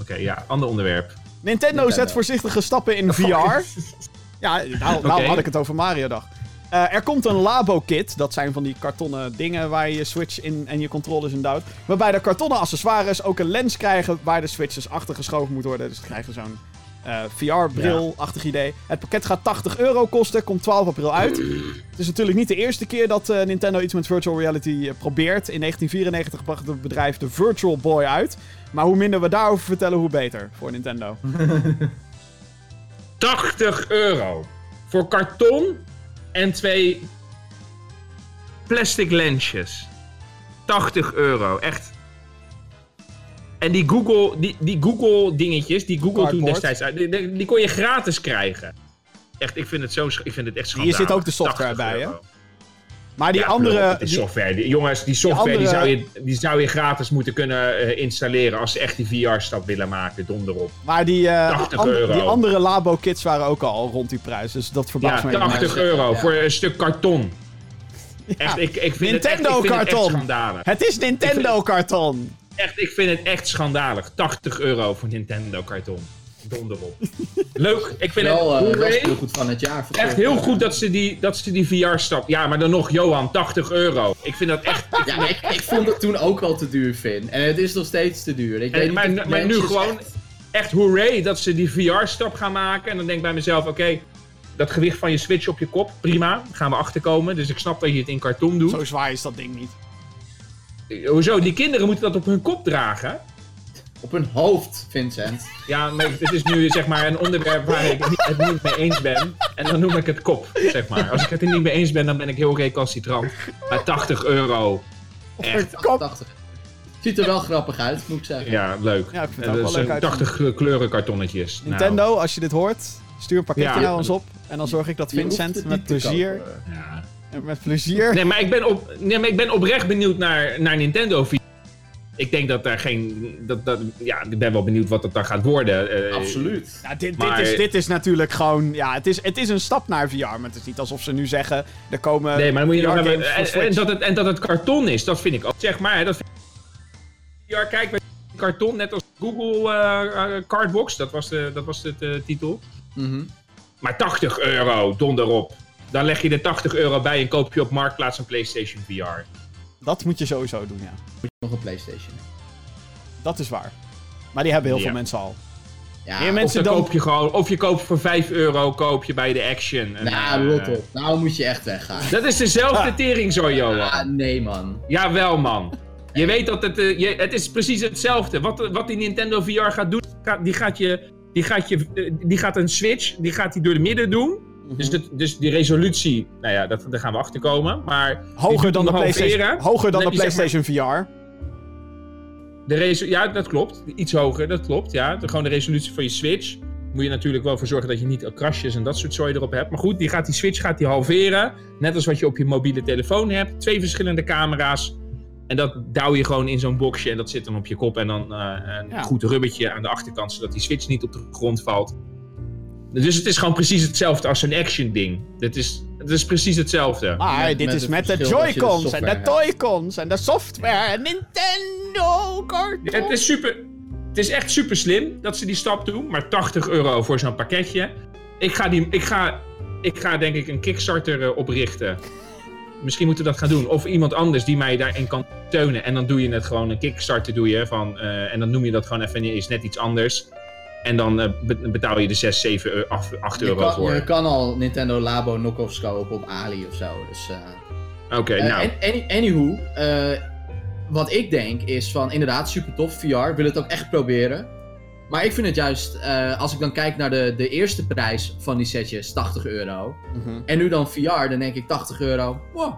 Oké, ja, ander onderwerp. Nintendo, Nintendo. zet voorzichtige stappen in VR. Ja, nou, nou had ik het over Mario dag. Eh, er komt een Labo-kit. Dat zijn van die kartonnen dingen waar je je Switch in en je controllers in duwt. Waarbij de kartonnen accessoires ook een lens krijgen waar de Switches achter geschoven moet worden. Dus ze krijgen zo'n eh, VR-bril-achtig idee. Het pakket gaat 80 euro kosten, komt 12 april uit. Het is natuurlijk niet de eerste keer dat eh, Nintendo iets met virtual reality probeert. In 1994 bracht het bedrijf de Virtual Boy uit. Maar hoe minder we daarover vertellen, hoe beter voor Nintendo. 80 euro. Voor karton en twee plastic lensjes. 80 euro, echt. En die Google, die, die Google dingetjes, die Google toen destijds uit, die, kon je gratis krijgen. Echt, ik vind het zo, ik vind het echt Hier schandalig. zit ook de software 80 bij, hè? Maar die Ja, andere... klopt, die software. Die, jongens, die software die, andere- zou je, die zou je gratis moeten kunnen eh, installeren als ze echt die VR-stap willen maken. Donder op. maar die, eh, 80 an- euro. die andere Labo-kits waren ook al rond die prijs. Dus dat Ja, verbaast me even. 80 maar- euro ja. voor een stuk karton. Ja. Echt, ik, ik vind het echt, ik Nintendo vind het echt karton. Het is Nintendo-karton. Echt, ik vind het echt schandalig. 80 euro voor Nintendo karton. Donder op. Leuk, ik vind Wel, het eh, wel hoe- heel goed van het jaar. echt heel goed dat ze die, dat ze die VR-stap... Ja, maar dan nog, Johan, 80 euro. Ik vind dat echt... Ja, ik, ik vond het toen ook al te duur, Finn. En het is nog steeds te duur. Ik En- weet maar- maar nu gewoon- echt- Echt hooray dat ze die VR-stap gaan maken. En dan denk ik bij mezelf, oké... dat gewicht van je Switch op je kop, prima. Gaan we achterkomen. Dus ik snap dat je het in karton doet. Zo zwaar is dat ding niet. Hoezo? Die kinderen moeten dat op hun kop dragen. Op hun hoofd, Vincent. Ja, maar het is nu zeg maar een onderwerp waar ik het niet mee eens ben. En dan noem ik het kop, zeg maar. Als ik het er niet mee eens ben, dan ben ik heel recalcitrant. Maar 80 euro. Echt. Kop. 80. Ziet er wel grappig uit, moet ik zeggen. Ja, leuk. Ja, ik vind het Eh, ook wel leuk uitzien. 80 kleuren kartonnetjes. Nou, Nintendo, als je dit hoort, stuur een pakketje Ja. naar ons op. En dan zorg ik dat Vincent met plezier, ja. met plezier... Nee, maar ik ben, op, nee, maar ik ben oprecht benieuwd naar, naar Nintendo. Ik denk dat daar geen. Dat, dat, ja, ik ben wel benieuwd wat dat dan gaat worden. Eh, Absoluut. Ja, dit, Maar- dit, is, dit is natuurlijk gewoon... Ja, het is, het is een stap naar VR. Maar het is niet alsof ze nu zeggen... Er komen Nee, maar dan moet je nog hebben. En, dat het, en dat het karton is, dat vind ik ook. Zeg maar, dat vind ik- VR, kijk, karton, net als Google eh, eh, Cardbox, dat was de, dat was de eh, titel. Mhm. Maar 80 euro, donder op. Dan leg je er 80 euro bij en koop je op Marktplaats een PlayStation VR. Dat moet je sowieso doen, ja. Nog een PlayStation. Dat is waar. Maar die hebben heel Ja. veel mensen al. Ja, Meer Of, mensen dan dan... koop je gewoon, of je koopt voor 5 euro koop je bij de Action. een, nou, eh, rot op. Nou moet je echt weggaan. Dat is dezelfde Ah. tering zo, Johan. Ah, nee man. Jawel, man. Je weet dat het, eh, je, het is precies hetzelfde. Wat, wat die Nintendo VR gaat doen, die, gaat je, die, gaat je, eh, die gaat een switch, die gaat die door de midden doen. Dus, de, dus die resolutie, nou ja, dat, daar gaan we achter komen. Maar Hoger dan de PlayStation, hoger dan de Dan zeg PlayStation VR. de ja, dat klopt. Iets hoger, dat klopt. Ja. De, gewoon de resolutie van je Switch. Moet je natuurlijk wel voor zorgen dat je niet krasjes en dat soort zooi erop hebt. Maar goed, die gaat die Switch gaat die halveren. Net als wat je op je mobiele telefoon hebt. Twee verschillende camera's. En dat douw je gewoon in zo'n boxje en dat zit dan op je kop. En dan eh, een Ja. goed rubbertje aan de achterkant, zodat die Switch niet op de grond valt. Dus het is gewoon precies hetzelfde als een action ding. Het is, het is precies hetzelfde. Maar Met- dit met is met de Joy-Cons en de. Toy-Cons en de software en Nintendo cartons. Het is super. Het is echt super slim dat ze die stap doen, maar 80 euro voor zo'n pakketje. Ik ga, die, ik ga, ik ga denk ik een Kickstarter eh, oprichten. Misschien moeten we dat gaan doen. Of iemand anders die mij daarin kan steunen. En dan doe je het gewoon een Kickstarter doe je van, eh, en dan noem je dat gewoon even is net iets anders. En dan eh, be- betaal je de 6, 7, eu- 8, 8 Je euro kan, voor. je kan al Nintendo Labo knockoffs kopen op Ali of zo. Dus, eh, Oké, eh, nou. any- anywho, eh, wat ik denk is van inderdaad super tof VR. Ik wil het ook echt proberen. Maar ik vind het juist, eh, als ik dan kijk naar de, de eerste prijs van die setjes, 80 euro. Mhm. En nu dan VR, dan denk ik 80 euro. Wow,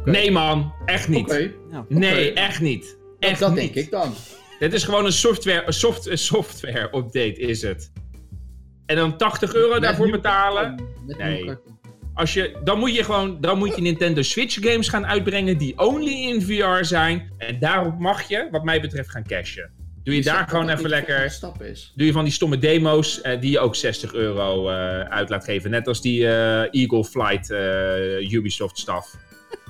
oké. Nee man, echt niet. Oké, Nee, echt niet. dat, Echt dat niet. denk ik dan. Dit is gewoon een software, een soft, een software update is het. En dan 80 euro Met daarvoor betalen. Nee. Als je, dan moet je gewoon, dan moet je Nintendo Switch games gaan uitbrengen die only in VR zijn. En daarop mag je, wat mij betreft, gaan cashen. Doe je daar gewoon even lekker. stap is. Doe je van die stomme demo's eh, die je ook 60 euro eh, uit laat geven. Net als die eh, Eagle Flight Ubisoft staf.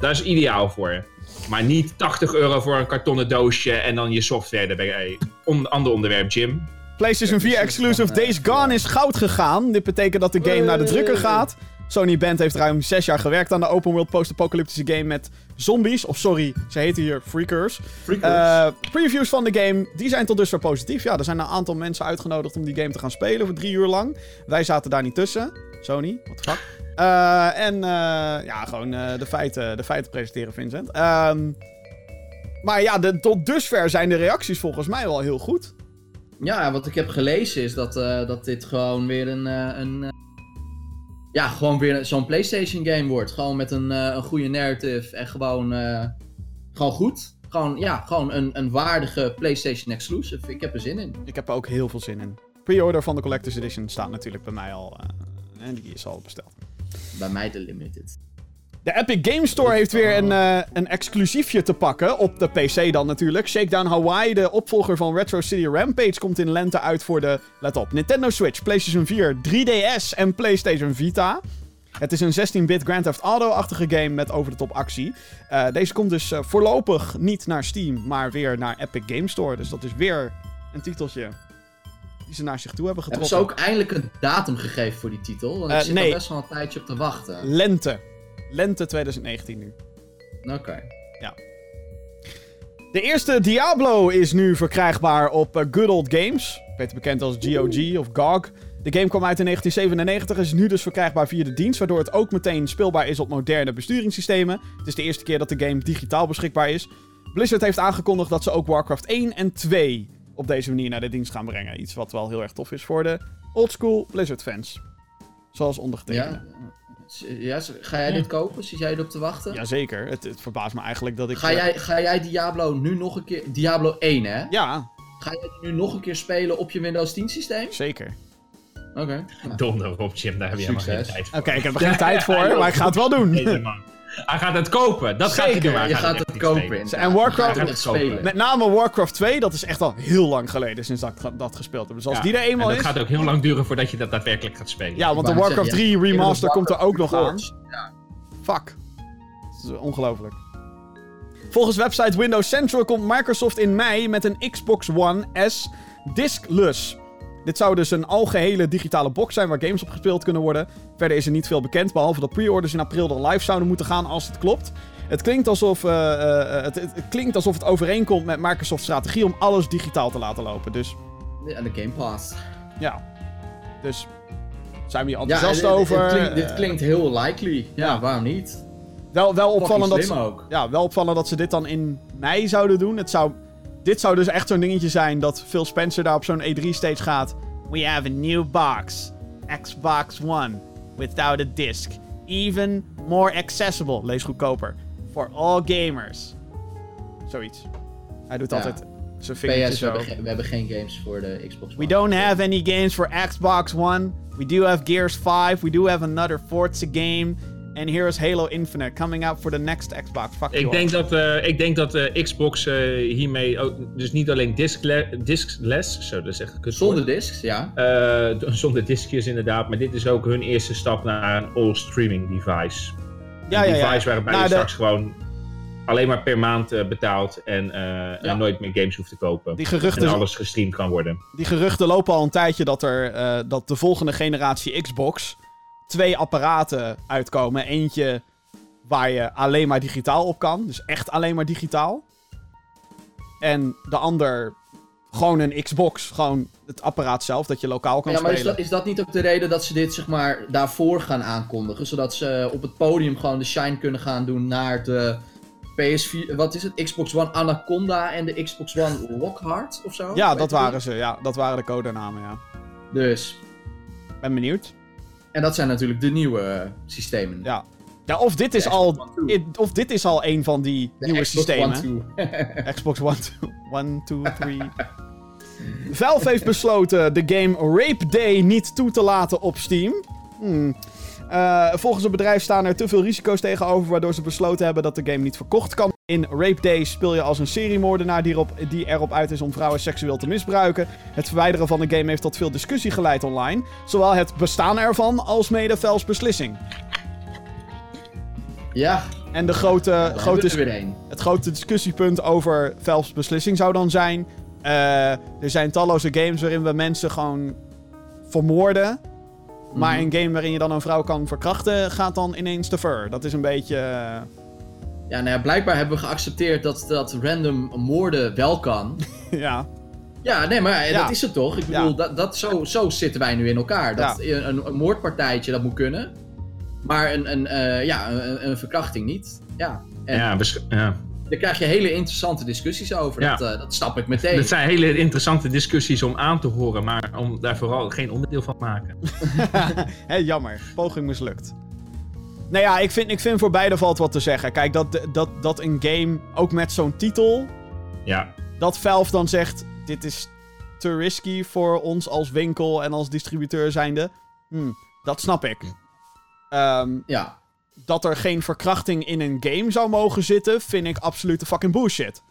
Daar is ideaal voor. Maar niet 80 euro voor een kartonnen doosje en dan je software erbij. On, ander onderwerp, Jim. PlayStation 4 exclusive Days Gone is goud gegaan. Dit betekent dat de game naar de drukker gaat. Sony Band heeft ruim 6 jaar gewerkt aan de open world post-apocalyptische game met zombies. Of sorry, ze heten hier Freakers. Freakers. Eh, previews van de game, die zijn tot dusver positief. Ja, er zijn een aantal mensen uitgenodigd om die game te gaan spelen voor drie uur lang. Wij zaten daar niet tussen. Sony, what the fuck. Eh, en eh, ja, gewoon eh, de, feiten, de feiten presenteren, Vincent. Ehm, maar ja, de, tot dusver zijn de reacties volgens mij wel heel goed. Ja, wat ik heb gelezen is dat, dat dit gewoon weer een. een ja, gewoon weer zo'n PlayStation game wordt. Gewoon met een, een goede narrative en gewoon. gewoon goed. Gewoon, ja, gewoon een, een waardige PlayStation exclusive. Ik heb er zin in. Ik heb er ook heel veel zin in. Pre-order van de Collector's Edition staat natuurlijk bij mij al. en die is al besteld. Bij mij de limited. De Epic Game Store heeft weer een, eh, een exclusiefje te pakken. Op de PC dan natuurlijk. Shakedown Hawaii, de opvolger van Retro City Rampage, komt in lente uit voor de, let op, Nintendo Switch, PlayStation 4, 3DS en PlayStation Vita. Het is een 16-bit Grand Theft Auto-achtige game met over-de-top actie. Eh, deze komt dus eh, voorlopig niet naar Steam, maar weer naar Epic Game Store. Dus dat is weer een titeltje die ze naar zich toe hebben Hebben getrokken. ze ook eindelijk een datum gegeven voor die titel? Want ik Eh, zit nee. er best wel een tijdje op te wachten. Lente. Lente 2019 nu. Oké. De eerste Diablo is nu verkrijgbaar op eh, Good Old Games. Beter bekend als GOG of GOG. De game kwam uit in 1997 en is nu dus verkrijgbaar via de dienst, waardoor het ook meteen speelbaar is op moderne besturingssystemen. Het is de eerste keer dat de game digitaal beschikbaar is. Blizzard heeft aangekondigd dat ze ook Warcraft 1 en 2 op deze manier naar de dienst gaan brengen. Iets wat wel heel erg tof is voor de oldschool Blizzard fans. Zoals ondergetekende. Ja? ja, ga jij dit kopen? Zit jij erop te wachten? Jazeker. Het, het verbaast me eigenlijk dat ik... Ga jij, ga jij Diablo nu nog een keer... Diablo 1, hè? Ja, Ga jij nu nog een keer spelen op je Windows 10 systeem? zeker. Oké. Nou, Donder op, Jim. Daar heb je helemaal geen Succes. tijd voor. Oké, ik heb er geen tijd voor, maar ik ga het wel doen. Hij gaat het kopen. Dat gaat hij Zeker. doen. Hij je gaat het kopen. En Warcraft- Je gaat Hij het gaat het spelen. Met name Warcraft 2, dat is echt al heel lang geleden sinds dat ik dat- dat gespeeld heb. Dus als Ja, die er eenmaal en dat is... gaat ook heel lang duren voordat je dat daadwerkelijk gaat spelen. Ja, want de Warcraft zeggen, 3 ja. remaster komt er ook nog aan. Fuck. Dat is ongelooflijk. Volgens website Windows Central komt Microsoft in mei met een Xbox One S diskless. Dit zou dus een algehele digitale box zijn waar games op gespeeld kunnen worden. Verder is er niet veel bekend, behalve dat pre-orders in april dan live zouden moeten gaan als het klopt. Het klinkt alsof, eh, eh, het, het, klinkt alsof het overeenkomt met Microsoft's strategie om alles digitaal te laten lopen. Dus Ja, de Game Pass. ja. Dus zijn we hier enthousiast dit- over? Dit klinkt, dit klinkt heel likely. Ja, ja. waarom niet? Wel, wel opvallend dat ze, ook. ja, wel opvallend dat ze dit dan in mei zouden doen. Het zou, dit zou dus echt zo'n dingetje zijn dat Phil Spencer daar op zo'n E3-stage gaat. We have a new box. Xbox One. Without a disc. Even more accessible. Lees goedkoper. For all gamers. Zoiets. Hij doet Ja. altijd zijn vingertje PS, we zo. hebben, geen- we hebben geen games voor de Xbox We One. don't have any games for Xbox One. We do have Gears 5. We do have another Forza game. And here is Halo Infinite coming out for the next Xbox. Fuck Ik all. denk dat, eh, ik denk dat de Xbox eh, hiermee ook, dus niet alleen diskless, zo dat is echt een kutwoord. Zonder discs, ja. Eh, zonder diskjes inderdaad, maar dit is ook hun eerste stap naar een all-streaming device. Ja, een ja, ja. device waarbij Nou, je de- straks gewoon alleen maar per maand eh, betaalt en, eh, Ja. en nooit meer games hoeft te kopen. Die En geruchten, alles gestreamd kan worden. die geruchten lopen al een tijdje dat, er, eh, dat de volgende generatie Xbox twee apparaten uitkomen. Eentje waar je alleen maar digitaal op kan. Dus echt alleen maar digitaal. En de ander gewoon een Xbox. Gewoon het apparaat zelf dat je lokaal kan Ja, maar is dat, is dat niet ook de reden dat ze dit zeg maar daarvoor gaan aankondigen? Zodat ze op het podium gewoon de shine kunnen gaan doen naar de PS4, wat is het? Xbox One Anaconda en de Xbox One Lockhart of zo? Ja, Weet dat waren ze. Ja, dat waren de codenamen, ja. Dus, Ben benieuwd. En dat zijn natuurlijk de nieuwe systemen. Ja. Ja, of dit is al... Xbox One 2. i- Of dit is al een van die De nieuwe Xbox systemen. One 2. Xbox One, two, one, two, three. Valve heeft besloten de game Rape Day niet toe te laten op Steam. Hmm. Eh, volgens het bedrijf staan er te veel risico's tegenover, waardoor ze besloten hebben dat de game niet verkocht kan. In Rape Day speel je als een seriemoordenaar die erop, die erop uit is om vrouwen seksueel te misbruiken. Het verwijderen van de game heeft tot veel discussie geleid online. Zowel het bestaan ervan als mede Valve's beslissing. ja, En de grote, grote het grote discussiepunt over Valve's beslissing zou dan zijn... eh, er zijn talloze games waarin we mensen gewoon vermoorden. Maar Mhm. een game waarin je dan een vrouw kan verkrachten gaat dan ineens te ver. Dat is een beetje... eh, Ja, nou ja, blijkbaar hebben we geaccepteerd dat, dat random moorden wel kan. ja. Ja, nee, maar Ja. dat is het toch? Ik bedoel, Ja. dat, dat, zo, zo zitten wij nu in elkaar. Dat een, een, een moordpartijtje, dat moet kunnen. Maar een, een, eh, ja, een, een verkrachting niet. Ja. En Ja, ja. Daar krijg je hele interessante discussies over. Ja. Dat, eh, dat snap ik meteen. Dat zijn hele interessante discussies om aan te horen, maar om daar vooral geen onderdeel van te maken. Hé, jammer. Poging mislukt. Nou ja, ik vind, ik vind voor beide valt wat te zeggen. Kijk, dat, dat, dat een game, ook met zo'n titel... Ja, dat Valve dan zegt: dit is te risky voor ons als winkel en als distributeur zijnde. Hm, dat snap ik. Ehm, Ja. Dat er geen verkrachting in een game zou mogen zitten, vind ik absolute fucking bullshit.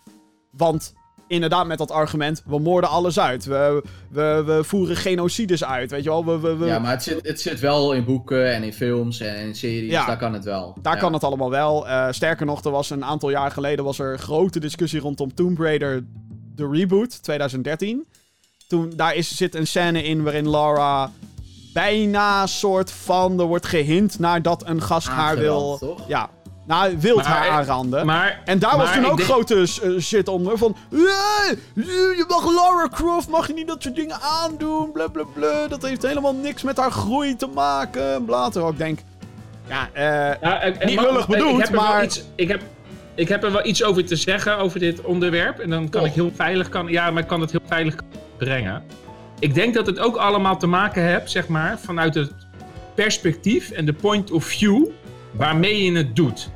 Want inderdaad, met dat argument, we moorden alles uit. We, we, we voeren genocides uit, weet je wel. We, we, we- ja, maar het zit, het zit wel in boeken en in films en in series. Ja. Daar kan het wel. Daar ja. kan het allemaal wel. Eh, sterker nog, er was een aantal jaar geleden was er grote discussie rondom Tomb Raider, de reboot, 2013. Toen, daar is, zit een scène in waarin Laura bijna soort van, er wordt gehint naar dat een gast haar wil... Toch? Ja, nou, Maar- haar aanranden. maar... en daar was toen ook denk- grote eh, shit onder. Van, "Eh, je mag Lara Croft, mag je niet dat soort dingen aandoen, bla bla bla. Dat heeft helemaal niks met haar groei te maken, bla. Terwijl ik denk, ja, eh... Niet lullig bedoeld, maar- Iets, ik, heb, ik heb er wel iets over te zeggen, over dit onderwerp. En dan kan Oh. ik heel veilig... Kan, ja, maar ik kan het heel veilig brengen. Ik denk dat het ook allemaal te maken heeft, zeg maar, vanuit het perspectief en de point of view waarmee je het doet.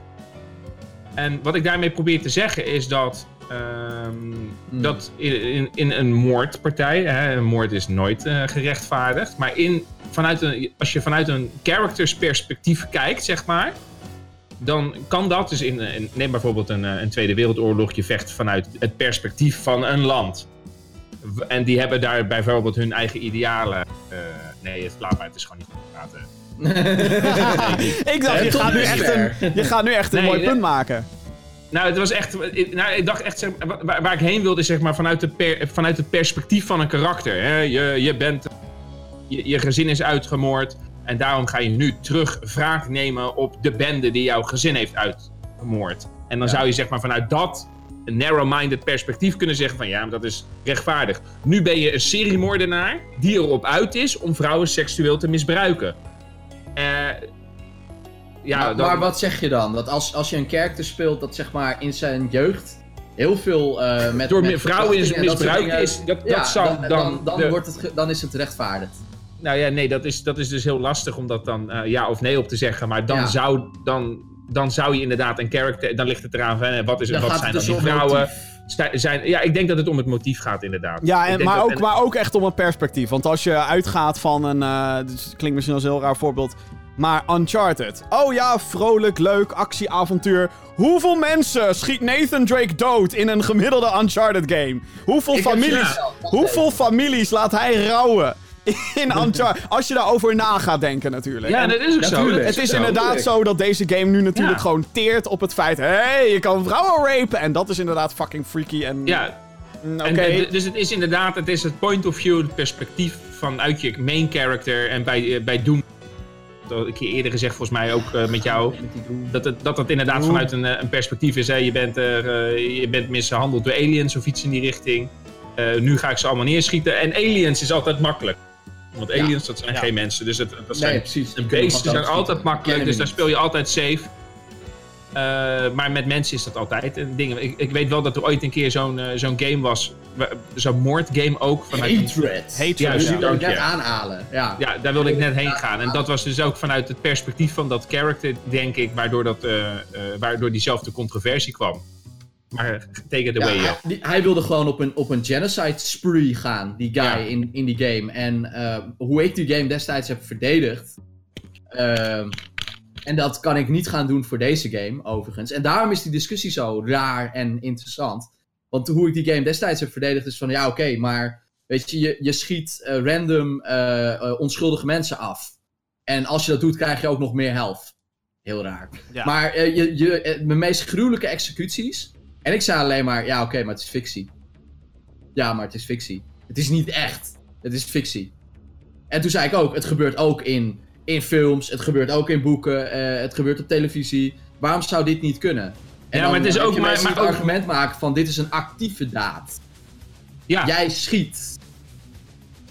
En wat ik daarmee probeer te zeggen is dat, ehm, Hmm. dat in, in, in een moordpartij, hè, een moord is nooit eh, gerechtvaardigd, maar in, vanuit een, als je vanuit een characters perspectief kijkt, zeg maar, dan kan dat dus in, in neem bijvoorbeeld een, eh, een Tweede Wereldoorlog, je vecht vanuit het perspectief van een land. En die hebben daar bijvoorbeeld hun eigen idealen. Eh, nee, het, laat maar, het is gewoon niet goed praten. ik dacht, je gaat, nu echt een, je gaat nu echt een Nee, mooi punt maken. Nou, het was echt. ik- Nou, ik dacht echt, zeg, waar, waar ik heen wilde, is zeg maar vanuit, de per- vanuit het perspectief van een karakter. Hè? Je, je bent. Je, je gezin is uitgemoord. En daarom ga je nu terug wraak nemen op de bende die jouw gezin heeft uitgemoord. En dan Ja. zou je zeg maar vanuit dat narrow-minded perspectief kunnen zeggen van ja, maar dat is rechtvaardig. Nu ben je een seriemoordenaar die erop uit is om vrouwen seksueel te misbruiken. Eh, ja, maar, dan- maar wat zeg je dan? Dat als, als je een character speelt dat zeg maar in zijn jeugd heel veel eh met door met vrouwen is dat misbruikt is, dat, ja, dat zal dan, dan... dan, de- wordt het, dan is het rechtvaardigd. Nou ja, nee, dat is, dat is dus heel lastig om dat dan eh, ja of nee op te zeggen. Maar dan, Ja. zou, dan, dan zou je inderdaad een character... Dan ligt het eraan van, eh, wat, is, Dan wat zijn dan dus die vrouwen? Zijn, ja, ik denk dat het om het motief gaat inderdaad. Ja, Ik en, denk maar, ook, maar ook echt om een perspectief. Want als je uitgaat van een. dus het klinkt misschien als een heel raar voorbeeld. Maar Uncharted. Oh ja, vrolijk, leuk, actieavontuur. Hoeveel mensen schiet Nathan Drake dood in een gemiddelde Uncharted game? Hoeveel Ik families, hoeveel families laat hij rouwen in Uncharted? Als je daarover na gaat denken natuurlijk. Ja, En dat is ook zo. natuurlijk. het is zo. inderdaad zo dat deze game nu natuurlijk Ja. gewoon teert op het feit... Hé, hey, je kan vrouwen rapen. En dat is inderdaad fucking freaky en... Ja, mm, en, Oké. dus het is inderdaad het, is het point of view, het perspectief vanuit je main character. En bij, eh, bij Doom, dat had ik je eerder gezegd volgens mij ook eh, met jou... Met die groen. Dat het, dat het inderdaad Oeh. vanuit een, eh, een perspectief is. Hè. Je, bent er, eh, je bent mishandeld door aliens of iets in die richting. Eh, nu ga ik ze allemaal neerschieten. En aliens is altijd makkelijk. Want Ja. aliens, dat zijn Ja. geen mensen. Dus het, dat Nee, zijn, precies. de beesten zijn altijd makkelijk. Dus daar speel je altijd safe. Eh, maar met mensen is dat altijd een ding. Ik, ik weet wel dat er ooit een keer zo'n eh, zo'n game was. wa- Zo'n moordgame ook. Vanuit Hatred. Hatred, Ja, Dus ja. die wil ik dank net aanhalen. Ja. Ja, daar wilde ik net heen gaan. En dat was dus ook vanuit het perspectief van dat character, denk ik, waardoor, dat, eh, eh, waardoor diezelfde controversie kwam. Maar take it away, hij, ja. hij wilde gewoon op een, op een genocide spree gaan, die guy Ja. in, in die game. En eh, hoe ik die game destijds heb verdedigd. ehm, en dat kan ik niet gaan doen voor deze game, overigens. En daarom is die discussie zo raar en interessant. Want hoe ik die game destijds heb verdedigd is van, ja oké, maar weet je, je, je schiet eh, random eh, onschuldige mensen af. En als je dat doet, krijg je ook nog meer health. Heel raar. Ja. Maar eh, je, je, mijn meest gruwelijke executies. En ik zei alleen maar, ja oké, maar het is fictie. Ja, maar het is fictie. Het is niet echt. Het is fictie. En toen zei ik ook, het gebeurt ook in, in films, het gebeurt ook in boeken, eh, het gebeurt op televisie. Waarom zou dit niet kunnen? En Ja, maar het is ook maar- maar het ook- argument maken van dit is een actieve daad. Ja, Jij schiet.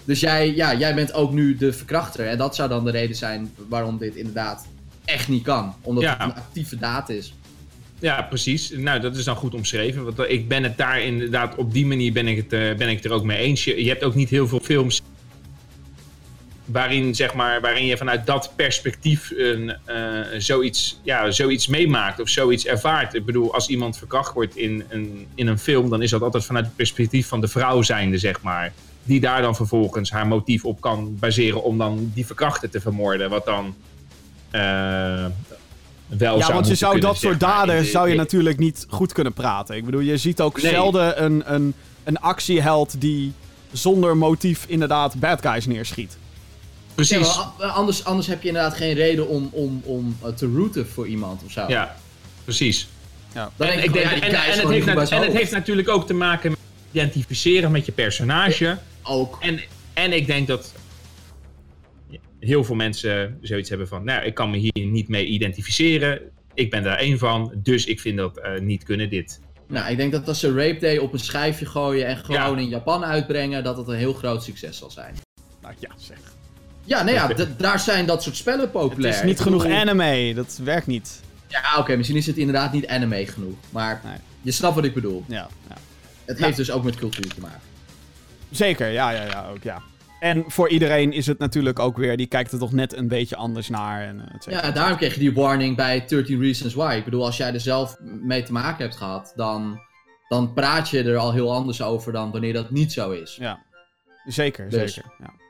Dus jij, ja, jij bent ook nu de verkrachter. En dat zou dan de reden zijn waarom dit inderdaad echt niet kan. Omdat Ja. het een actieve daad is. Ja, precies. Nou, dat is dan goed omschreven. Want ik ben het daar inderdaad, op die manier ben ik het, eh, ben ik er ook mee eens. Je, je hebt ook niet heel veel films waarin, zeg maar, waarin je vanuit dat perspectief een, eh, zoiets, ja, zoiets meemaakt of zoiets ervaart. Ik bedoel, als iemand verkracht wordt in een, in een film, dan is dat altijd vanuit het perspectief van de vrouw zijnde, zeg maar. Die daar dan vervolgens haar motief op kan baseren om dan die verkrachter te vermoorden. Wat dan eh, wel Ja, zou want je zou kunnen, dat soort daden de- zou je natuurlijk niet goed kunnen praten. Ik bedoel, je ziet ook Nee. zelden een, een, een actieheld die zonder motief inderdaad bad guys neerschiet. Precies. Ja, a- anders, anders heb je inderdaad geen reden om, om, om eh, te rooten voor iemand of zo. Ja, precies. Dan En, denk ik denk, ja, en, en het heeft, en het heeft natuurlijk ook te maken met identificeren met je personage. Ook. En, en ik denk dat heel veel mensen zoiets hebben van... Nou, ik kan me hier niet mee identificeren. Ik ben daar één van, dus ik vind dat eh, niet kunnen dit. Nou, ik denk dat als ze Rape Day op een schijfje gooien en gewoon Ja. in Japan uitbrengen, dat het een heel groot succes zal zijn. Nou ja, zeg. Ja, nee, ja, daar zijn dat soort spellen Het populair. is niet genoeg anime, dat werkt niet. Ja, oké, misschien is het inderdaad niet anime genoeg. Maar Nee. je snapt wat ik bedoel. Ja, ja. Het heeft dus ook met cultuur te maken. Zeker, ja, ja, ja, ook ja. En voor iedereen is het natuurlijk ook weer, die kijkt er toch net een beetje anders naar. En, eh. Ja, daarom kreeg je die warning bij 13 Reasons Why. Ik bedoel, als jij er zelf mee te maken hebt gehad, dan, dan praat je er al heel anders over dan wanneer dat niet zo is. Ja, zeker, Dus. zeker. Ja.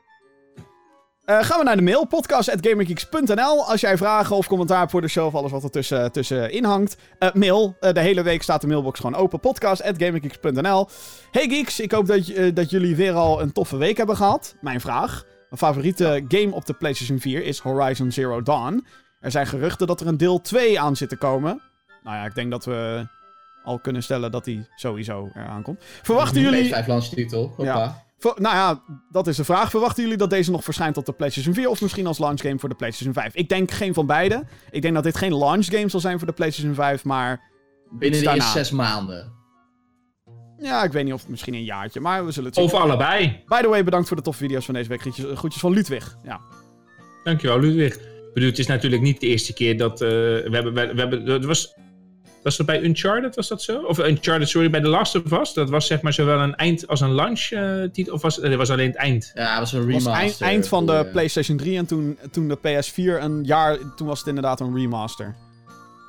Eh, gaan we naar de mail, podcast.gamergeeks.nl. Als jij vragen of commentaar hebt voor de show of alles wat er tussen, tussenin hangt. eh, mail, Eh, de hele week staat de mailbox gewoon open. Podcast.gamergeeks.nl Hey geeks, ik hoop dat, eh, dat jullie weer al een toffe week hebben gehad. Mijn vraag. Mijn favoriete game op de PlayStation 4 is Horizon Zero Dawn. Er zijn geruchten dat er een deel 2 aan zit te komen. Nou ja, ik denk dat we al kunnen stellen dat die sowieso eraan komt. Verwachten jullie... PS5 launch titel. Hoppa. Nou ja, dat is de vraag. Verwachten jullie dat deze nog verschijnt op de PlayStation 4 of misschien als launch game voor de PlayStation 5? Ik denk geen van beide. Ik denk dat dit geen launch game zal zijn voor de PlayStation 5, maar Binnen de eerste zes maanden. Ja, ik weet niet of misschien een jaartje, maar we zullen het zien. Of allebei. By the way, bedankt voor de toffe video's van deze week. Groetjes, groetjes van Ludwig. Ja. Dankjewel, Ludwig. bedoel, het is natuurlijk niet de eerste keer dat... eh, we hebben, we, we hebben, dat was, was dat bij Uncharted, was dat zo? Of Uncharted, sorry, bij The Last of Us. Dat was zeg maar zowel een eind als een launch eh, titel. Of was, het was alleen het eind? Ja, het was een Het remaster. was eind, eind van de eh, PlayStation 3 en toen, toen de PS4 een jaar, toen was het inderdaad een remaster.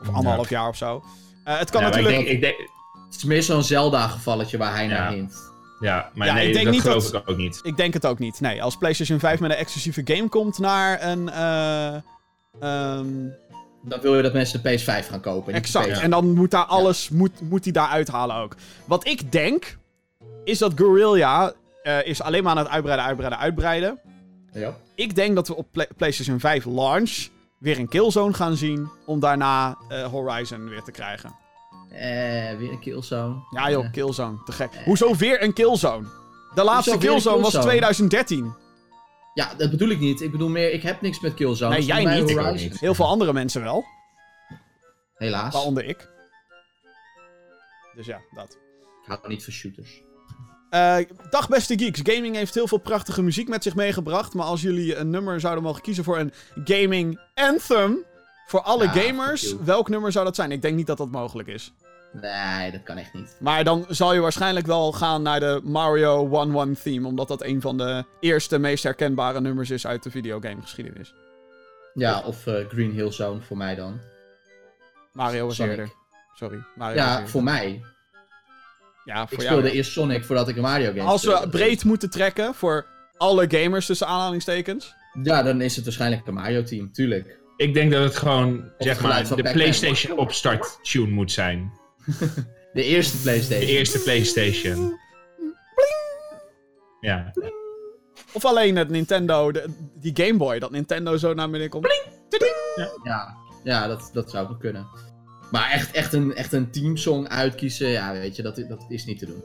Of Ja. anderhalf jaar of zo. Eh, het kan Ja, natuurlijk... Ik denk, ik denk, Het is meer zo'n Zelda-gevalletje waar hij naar hint. ja, maar Ja, nee, ik denk dat niet geloof dat- ik ook niet. Ik denk het ook niet. Nee, als PlayStation 5 met een exclusieve game komt naar een. eh, ehm, Dan wil je dat mensen de PS5 gaan kopen. exact. PS4. En dan moet daar alles. Moet, moet hij daar uithalen ook. Wat ik denk. Is dat Guerrilla. eh, is alleen maar aan het uitbreiden, uitbreiden, uitbreiden. Ja. Ik denk dat we op Pla- PlayStation 5 launch. weer een Killzone gaan zien. Om daarna eh, Horizon weer te krijgen. Eh, weer een killzone. Ja, joh, Eh. Killzone. Te gek. Hoezo weer een Killzone? De laatste een Killzone was Killzone? 2013. Ja, dat bedoel ik niet. Ik bedoel meer, ik heb niks met killzone. Nee, jij niet. Niet. Heel veel andere mensen wel. Helaas. Waaronder ik. Dus ja, dat. Ik hou niet van shooters. Eh, dag beste geeks. Gaming heeft heel veel prachtige muziek met zich meegebracht. Maar als jullie een nummer zouden mogen kiezen voor een gaming anthem. Voor alle Ja, gamers, welk nummer zou dat zijn? Ik denk niet dat dat mogelijk is. Nee, dat kan echt niet. Maar dan zal je waarschijnlijk wel gaan naar de Mario 1-1 theme. Omdat dat een van de eerste, meest herkenbare nummers is uit de videogamegeschiedenis. Ja, of eh, Green Hill Zone voor mij dan. Mario was Sonic. eerder. Sorry. Mario Ja, eerder. voor mij. ja, Ik voor speelde jou. eerst Sonic voordat ik een Mario game Als we speelde. breed moeten trekken voor alle gamers tussen aanhalingstekens. Ja, dan is het waarschijnlijk een Mario team, tuurlijk. Ik denk dat het gewoon, zeg het maar, de. PlayStation opstart tune moet zijn. De eerste De Playstation. eerste PlayStation. Ja. Of alleen het Nintendo, de- die Game Boy, dat Nintendo zo naar beneden komt. Ja, ja dat, dat zou ook kunnen. Maar echt, echt, een, echt een teamsong uitkiezen, ja, weet je, dat, dat is niet te doen.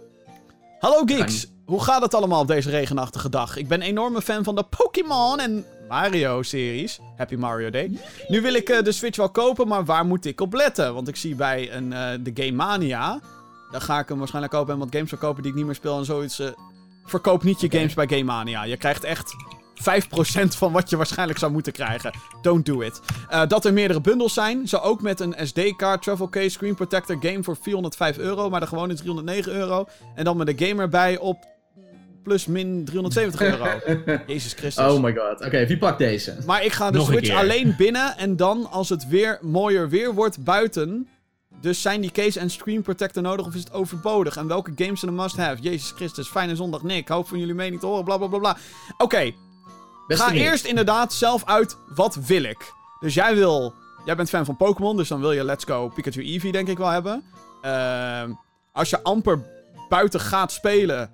Hallo geeks, hoe gaat het allemaal op deze regenachtige dag? Ik ben een enorme fan van de Pokémon en Mario-series. Happy Mario Day. Nu wil ik eh, de Switch wel kopen, maar waar moet ik op letten? Want ik zie bij een, eh, de Game Mania, daar ga ik hem waarschijnlijk kopen en wat games verkopen die ik niet meer speel en zoiets. eh, verkoop niet je games bij Game Mania. Je krijgt echt 5% van wat je waarschijnlijk zou moeten krijgen. Don't do it. Dat er meerdere bundels zijn. Zo ook met een SD-card, travel case, screen protector, game voor 405 euro. Maar de gewone 309 euro. En dan met de game erbij op plus min 370 euro. Jezus Christus. Oh my god. Oké, wie pakt deze? Maar ik ga de Nog Switch alleen binnen en dan als het weer mooier weer wordt buiten. Dus zijn die case en screen protector nodig of is het overbodig? En welke games zijn een must-have? Jezus Christus, fijne zondag Nick. Hoop van jullie mening te horen, bla bla bla bla. Oké, ga Nick. eerst inderdaad zelf uit, wat wil ik? Dus jij wil, jij bent fan van Pokémon, dus dan wil je Let's Go Pikachu Eevee denk ik wel hebben. Ehm, als je amper buiten gaat spelen,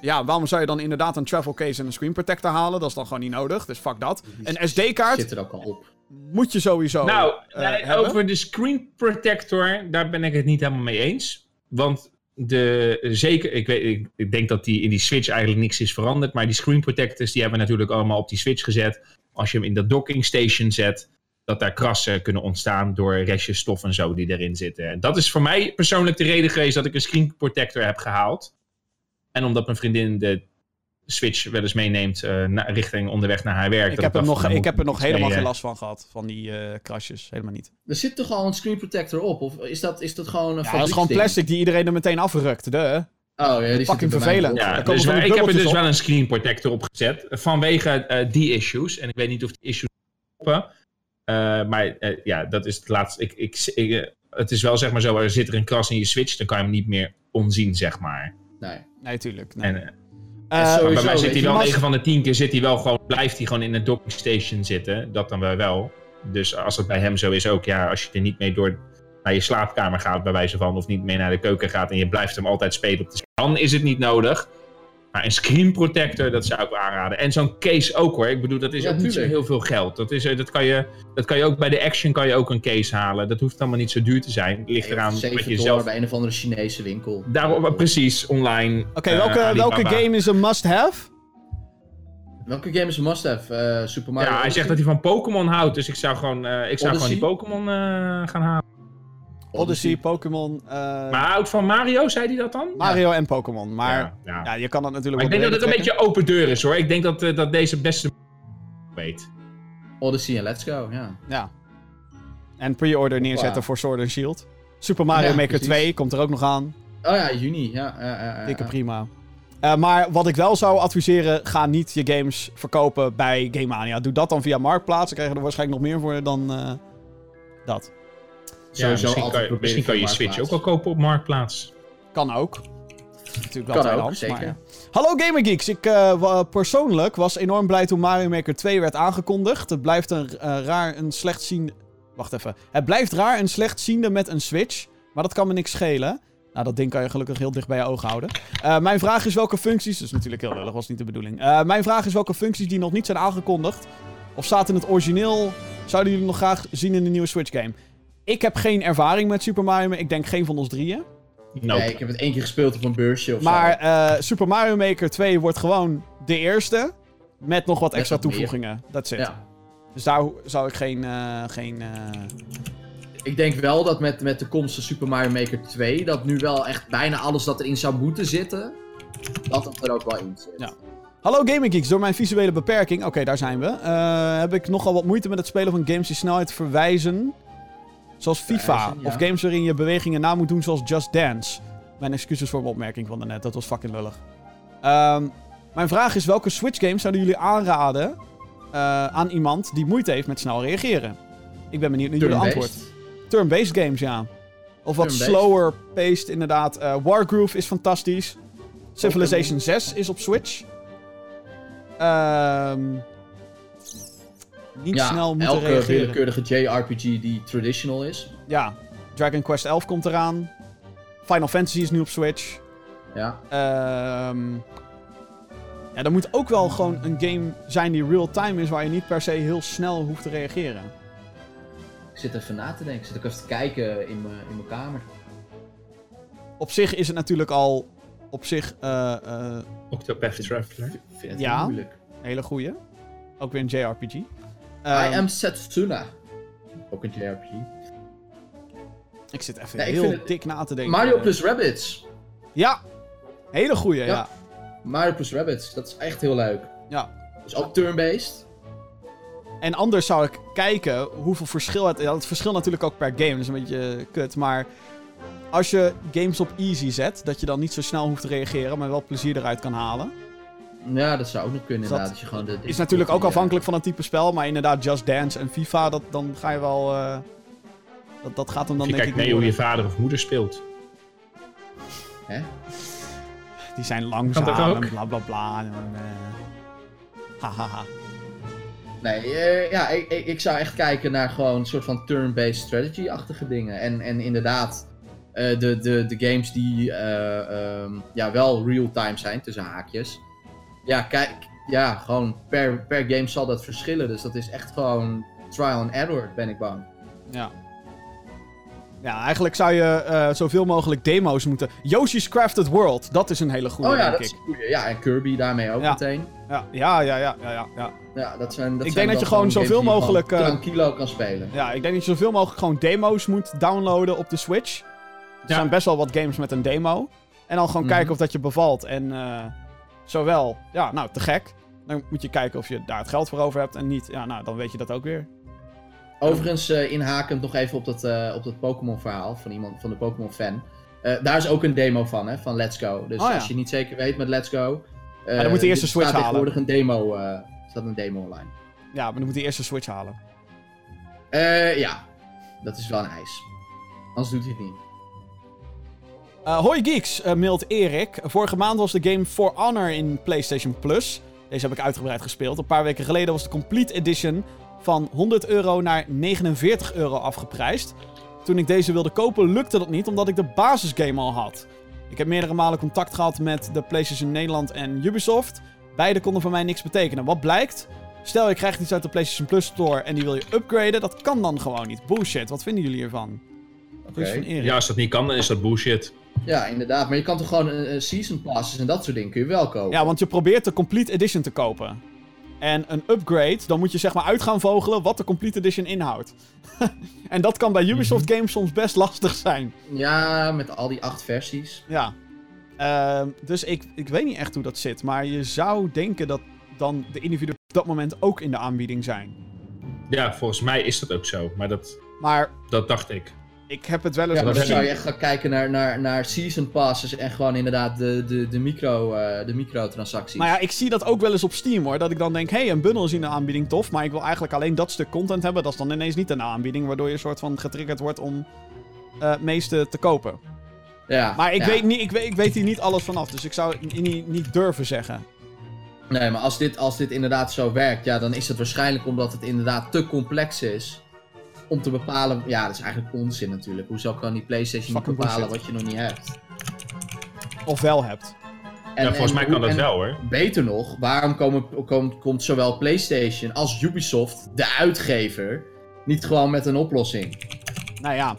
ja, waarom zou je dan inderdaad een travel case en een screen protector halen? Dat is dan gewoon niet nodig, dus fuck dat. Een SD-kaart Zit er ook al op. moet je sowieso Nou, eh, over de screen protector, daar ben ik het niet helemaal mee eens. Want de, zeker, ik, weet, ik, ik denk dat die in die Switch eigenlijk niks is veranderd. Maar die screen protectors, die hebben we natuurlijk allemaal op die Switch gezet. Als je hem in dat docking station zet, dat daar krassen kunnen ontstaan door restjes stof en zo die erin zitten. En dat is voor mij persoonlijk de reden geweest dat ik een screen protector heb gehaald. En omdat mijn vriendin de Switch wel eens meeneemt eh, na- richting onderweg naar haar werk. ik heb, er nog, van, ik heb er nog helemaal mee, geen eh, last van gehad, van die eh krasjes. Helemaal niet. Er zit toch al een screen protector op? Of is dat, is dat gewoon een Ja, dat is gewoon plastic die iedereen er meteen afrukt. De. Oh ja, die zit Fucking er vervelend. Ja, dus ik heb er dus op. wel een screen protector op gezet. Vanwege eh, die issues. En ik weet niet of die issues. Eh, maar eh, ja, dat is het laatste. Ik, ik, ik, het is wel zeg maar zo, er zit er een kras in je switch, dan kan je hem niet meer onzien, zeg maar. Nee. Nee, tuurlijk. Nee. En, eh, Eh, en Sowieso, bij mij zit hij wel maar 9 van de 10 keer zit hij wel gewoon, blijft hij gewoon in een docking station zitten. Dat dan wel wel. Dus als het bij hem zo is ook, ja, als je er niet mee door naar je slaapkamer gaat, bij wijze van, of niet mee naar de keuken gaat en je blijft hem altijd spelen op de dan is het niet nodig. Maar een screen protector, dat zou ik aanraden. En zo'n case ook hoor. Ik bedoel, dat is Ja, ook niet zo tuurlijk. heel veel geld. Dat, is, eh, dat, kan je, dat kan je ook bij de Action kan je ook een case halen. Dat hoeft allemaal niet zo duur te zijn. Het ligt eraan wat Zeven je zelf... bij een of andere Chinese winkel. Daarop, precies, online. Oké, eh, welke, welke game is een must-have? Welke game is een must-have? Eh, Super Mario Ja, hij zegt dat hij van Pokémon houdt. Dus ik zou gewoon, eh, ik zou gewoon die? Pokémon eh, gaan halen. Odyssey, Pokémon, eh, Maar houdt van Mario, zei hij dat dan? Mario en Pokémon. Maar ja, ja, ja. je kan dat natuurlijk Maar ik denk dat het een beetje open deur is hoor. Ik denk dat, eh, dat deze beste weet. Odyssey en Let's Go, ja. Ja. En pre-order neerzetten voor Sword and Shield. Super Mario Ja, Maker precies. 2 komt er ook nog aan. Oh ja, juni, ja. ja, ja, ja, Dikke prima. Eh, maar wat ik wel zou adviseren, ga niet je games verkopen bij Game Mania. Doe dat dan via Marktplaats. Dan krijg je er waarschijnlijk nog meer voor dan eh, dat. Sowieso misschien altijd kan, je, proberen misschien kan je Switch ook wel kopen op Marktplaats. Kan ook. Natuurlijk wel Kan ook, tweedehands, zeker. maar ja. Hallo Gamer Geeks. Ik eh, persoonlijk was enorm blij toen Mario Maker 2 werd aangekondigd. Het blijft een eh, raar een slechtziende... Wacht even. Het blijft raar een slechtziende met een Switch. Maar dat kan me niks schelen. Nou, dat ding kan je gelukkig heel dicht bij je ogen houden. Eh, mijn vraag is welke functies... Dat is natuurlijk heel lullig, was niet de bedoeling. Eh, mijn vraag is welke functies die nog niet zijn aangekondigd... of staat in het origineel... zouden jullie nog graag zien in de nieuwe Switch game? Ik heb geen ervaring met Super Mario, maar ik denk geen van ons drieën. Nee, ik heb het één keer gespeeld op een beursje of Maar zo. eh, Super Mario Maker 2 wordt gewoon de eerste. Met nog wat extra toevoegingen. Dat zit. Ja. Dus daar zou ik geen. eh, geen eh, Ik denk wel dat met, met de komst van Super Mario Maker 2, dat nu wel echt bijna alles dat erin zou moeten zitten, dat het er ook wel in zit. Ja. Hallo Gaming Geeks, door mijn visuele beperking, oké daar zijn we, eh, heb ik nogal wat moeite met het spelen van games die snelheid verwijzen. Zoals FIFA, of games waarin je bewegingen na moet doen zoals Just Dance. Mijn excuses voor mijn opmerking van daarnet, dat was fucking lullig. Ehm, mijn vraag is, welke Switch games zouden jullie aanraden eh, aan iemand die moeite heeft met snel reageren? Ik ben benieuwd naar jullie antwoord. Turn-based games, ja. Of wat slower paced, inderdaad. Eh, Wargroove is fantastisch. Civilization 6 is op Switch. Ehm niet Ja, snel moeten elke reageren. willekeurige JRPG die traditional is. Ja, Dragon Quest 11 komt eraan. Final Fantasy is nu op Switch. Ja. Ehm ja, er moet ook wel gewoon een game zijn die real-time is... waar je niet per se heel snel hoeft te reageren. Ik zit even na te denken. Ik zit ook even te kijken in mijn in mijn kamer. Op zich is het natuurlijk al... Op zich eh, eh, Octopath Traveler. Ik vind het Ja. moeilijk. een hele goeie. Ook weer een JRPG. I Ehm, am Setsuna. Ook een JRPG. Ik zit even Nee, heel het- dik na te denken. Mario plus Rabbids. Ja, hele goeie, ja. Ja. Mario plus Rabbids. Dat is echt heel leuk. ja. Dus ook turn-based. En anders zou ik kijken hoeveel verschil het... Ja, het verschil natuurlijk ook per game, dat is een beetje eh, kut. Maar als je games op easy zet, dat je dan niet zo snel hoeft te reageren, maar wel plezier eruit kan halen. Ja, dat zou ook nog kunnen Dat inderdaad. Dat je gewoon de, Is natuurlijk ook afhankelijk van het type spel, maar inderdaad Just Dance en FIFA, dat, dan ga je wel... eh, dat, dat gaat hem dan je denk kijkt ik mee hoe je vader of moeder speelt. Hè? Die zijn langzaam Kan dat ook? en bla bla bla. En, eh, hahaha. Nee, eh, ja, ik, ik, ik zou echt kijken naar gewoon een soort van turn-based strategy-achtige dingen. En, en inderdaad, eh, de, de, de games die eh, ehm, ja, wel real-time zijn, tussen haakjes. Ja, kijk, ja, gewoon per, per game zal dat verschillen. Dus dat is echt gewoon trial and error, ben ik bang. Ja. Ja, eigenlijk zou je eh, zoveel mogelijk demo's moeten... Yoshi's Crafted World, dat is een hele goede, oh ja, denk dat ik. is een goeie. Ja, en Kirby daarmee ook Ja. meteen. Ja, ja, ja, ja, ja, ja, ja. Ja, dat zijn, dat Ik zijn denk dat je gewoon zoveel mogelijk, eh, tranquilo kan spelen. Ja, ik denk dat je zoveel mogelijk gewoon demo's moet downloaden op de Switch. Er Ja. zijn best wel wat games met een demo. En dan gewoon Mhm. kijken of dat je bevalt. En eh, zowel, ja, nou, te gek. Dan moet je kijken of je daar het geld voor over hebt. En niet, ja, nou, dan weet je dat ook weer. Overigens, eh, inhakend nog even op dat, eh, op dat Pokémon verhaal van iemand van de Pokémon fan. Eh, daar is ook een demo van, hè, van Let's Go. Dus Oh ja. als je niet zeker weet met Let's Go. eh, dan moet je eerst er de Switch staat halen. tegenwoordig een demo, staat een demo online. Ja, maar dan moet je eerst de Switch halen. Eh, ja, dat is wel een eis. Anders doet hij het niet. Eh hoi Geeks, eh, mailt Erik. Vorige maand was de game For Honor in PlayStation Plus. Deze heb ik uitgebreid gespeeld. Een paar weken geleden was de Complete Edition van 100 euro naar 49 euro afgeprijsd. Toen ik deze wilde kopen, lukte dat niet omdat ik de basisgame al had. Ik heb meerdere malen contact gehad met de PlayStation Nederland en Ubisoft. Beide konden voor mij niks betekenen. Wat blijkt? Stel je krijgt iets uit de PlayStation Plus Store en die wil je upgraden, dat kan dan gewoon niet. Bullshit, wat vinden jullie hiervan? Oké. Dus van Erik. Ja, als dat niet kan, dan is dat bullshit. Ja, inderdaad. Maar je kan toch gewoon een, season passes en dat soort dingen kun je wel kopen. Ja, want je probeert de Complete Edition te kopen. En een upgrade, dan moet je zeg maar uit gaan vogelen wat de Complete Edition inhoudt. en dat kan bij Ubisoft games soms best lastig zijn. Ja, met al die acht versies. Ja. Ehm, dus ik, ik weet niet echt hoe dat zit. Maar je zou denken dat dan de individuen op dat moment ook in de aanbieding zijn. Ja, volgens mij is dat ook zo. Maar dat, Maar dat dacht ik. Ik heb het wel eens Ja, dan zou je echt gaan kijken naar, naar, naar season passes en gewoon inderdaad de, de, de, micro, eh, de microtransacties. Maar ja, ik zie dat ook wel eens op Steam hoor. Dat ik dan denk, hé, hey, een bundel is in de aanbieding tof. Maar ik wil eigenlijk alleen dat stuk content hebben. Dat is dan ineens niet de aanbieding. Waardoor je een soort van getriggerd wordt om eh het meeste te kopen. ja, Maar ik, ja. weet niet, ik, weet, ik weet hier niet alles vanaf. Dus ik zou het niet, niet durven zeggen. Nee, maar als dit, als dit inderdaad zo werkt, ja, dan is het waarschijnlijk omdat het inderdaad te complex is. Om te bepalen, ja, dat is eigenlijk onzin natuurlijk. Hoezo kan die PlayStation niet bepalen bullshit. wat je nog niet hebt? Of wel hebt. En, ja, volgens en mij hoe- kan dat wel hoor. Beter nog, waarom komen, komt, komt zowel PlayStation als Ubisoft, de uitgever, niet gewoon met een oplossing? Nou ja.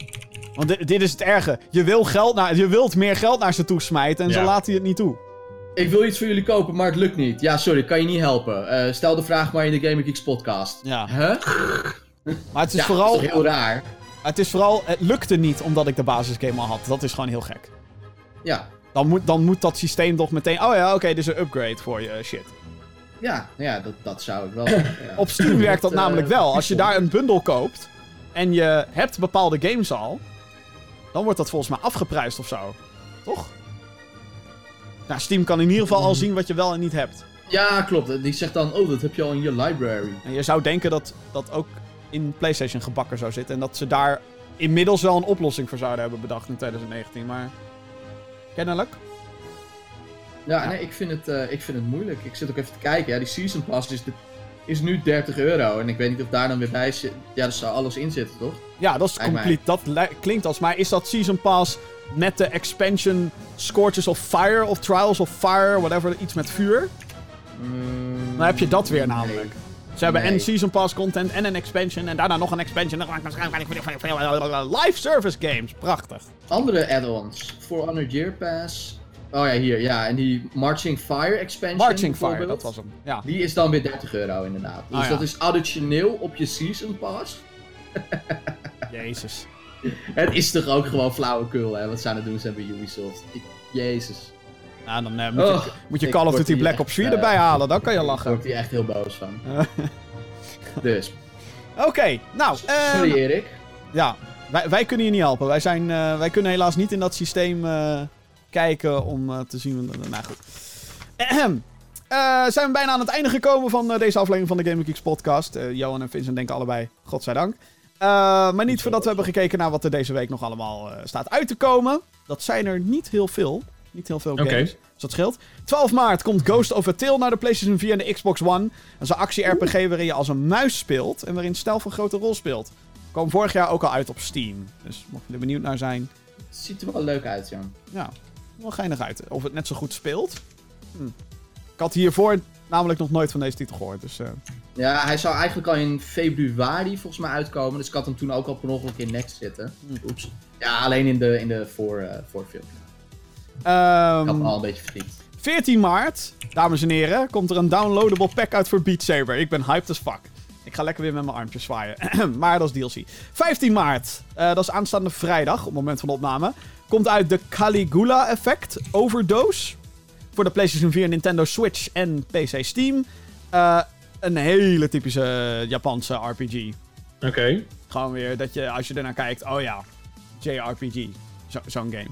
Want di- dit is het erge. Je, wil geld naar, je wilt meer geld naar ze toe smijten. En ze Ja. laten je het niet toe. Ik wil iets voor jullie kopen, maar het lukt niet. Ja, sorry, kan je niet helpen. Eh, stel de vraag maar in de Gaming Geeks podcast. Ja. Huh? Maar het is, ja, vooral, dat is heel raar. het is vooral... Het lukte niet omdat ik de basisgame al had. Dat is gewoon heel gek. Ja, Dan moet, dan moet dat systeem toch meteen... Oh ja, oké, dit is een upgrade voor je shit. ja, ja dat, dat zou ik wel ja. Op Steam werkt dat eh, namelijk wel. Als je daar een bundel koopt en je hebt bepaalde games al, dan wordt dat volgens mij afgeprijsd of zo. Toch? Nou, Steam kan in ieder geval al zien wat je wel en niet hebt. Ja, klopt. Die zegt dan, oh, dat heb je al in je library. En je zou denken dat dat ook in PlayStation gebakken zou zitten. En dat ze daar inmiddels wel een oplossing voor zouden hebben bedacht in 2019. Maar kennelijk. Ja, Ja. nee, ik vind, het, eh, ik vind het moeilijk. Ik zit ook even te kijken. Ja, die Season Pass is, de, is nu 30 euro. En ik weet niet of daar dan weer bij zit. Ja, daar zou alles in zitten, toch? Ja, dat is complete. Dat li- klinkt als. Maar is dat Season Pass met de expansion Scorches of Fire of Trials of Fire, whatever, iets met vuur? Mm, Dan heb je dat weer nee. Ze hebben en Season Pass content en een expansion en daarna nog een expansion. En dan waarschijnlijk live service games. Prachtig. Andere add-ons. For Honor Year Pass. Oh ja, hier. Ja, en die Marching Fire expansion Marching Fire, dat was hem. Ja. Die is dan weer 30 euro inderdaad. Dus Ah, ja. dat is additioneel op je Season Pass. Jezus. Het is toch ook gewoon flauwekul, hè? Wat ze aan het doen zijn bij Ubisoft. Ik, Jezus. Nou, dan eh, moet, je, Oh, moet je ik Call of word Duty Black Ops 4 eh, erbij halen. Dan kan je Daar lachen. word ik hier echt heel boos van. Dus, Oké, nou. ehm, sorry Erik. Ja, wij, wij kunnen je niet helpen. Wij, zijn, eh, wij kunnen helaas niet in dat systeem eh, kijken om eh, te zien. Nou goed. Ahem. Eh, zijn we bijna aan het einde gekomen van eh, deze aflevering van de Gaming Geeks podcast. Eh, Johan en Vincent denken allebei, godzijdank. Eh maar niet voordat we hebben gekeken naar wat er deze week nog allemaal eh, staat uit te komen. Dat zijn er niet heel veel. Niet heel veel games. Dus dat scheelt. 12 maart komt Ghost of a Tale naar de PlayStation 4 en de Xbox One. Dat is een actie-RPG waarin je als een muis speelt en waarin stijl van grote rol speelt. Kwam vorig jaar ook al uit op Steam. Dus mocht je er benieuwd naar zijn, Het ziet er wel leuk uit, Jan. ja, wel geinig uit. Of het net zo goed speelt. Hm. Ik had hiervoor namelijk nog nooit van deze titel gehoord. Dus eh, Ja, hij zou eigenlijk al in februari volgens mij uitkomen. Dus ik had hem toen ook al per ongeluk in Next zitten. Hm. Oeps. Ja, alleen in de, in de voor, eh voorfilm. Ik had me al een beetje verdriet. 14 maart, dames en heren, komt er een downloadable pack uit voor Beat Saber. Ik ben hyped as fuck. Ik ga lekker weer met mijn armpjes zwaaien. maar dat is DLC. 15 maart, eh, dat is aanstaande vrijdag, op het moment van de opname. Komt uit de Caligula Effect Overdose. Voor de PlayStation 4, Nintendo Switch en PC Steam. Eh, een hele typische Japanse RPG. Oké. Gewoon weer dat je, als je ernaar kijkt, oh ja, JRPG. Zo- Zo'n game.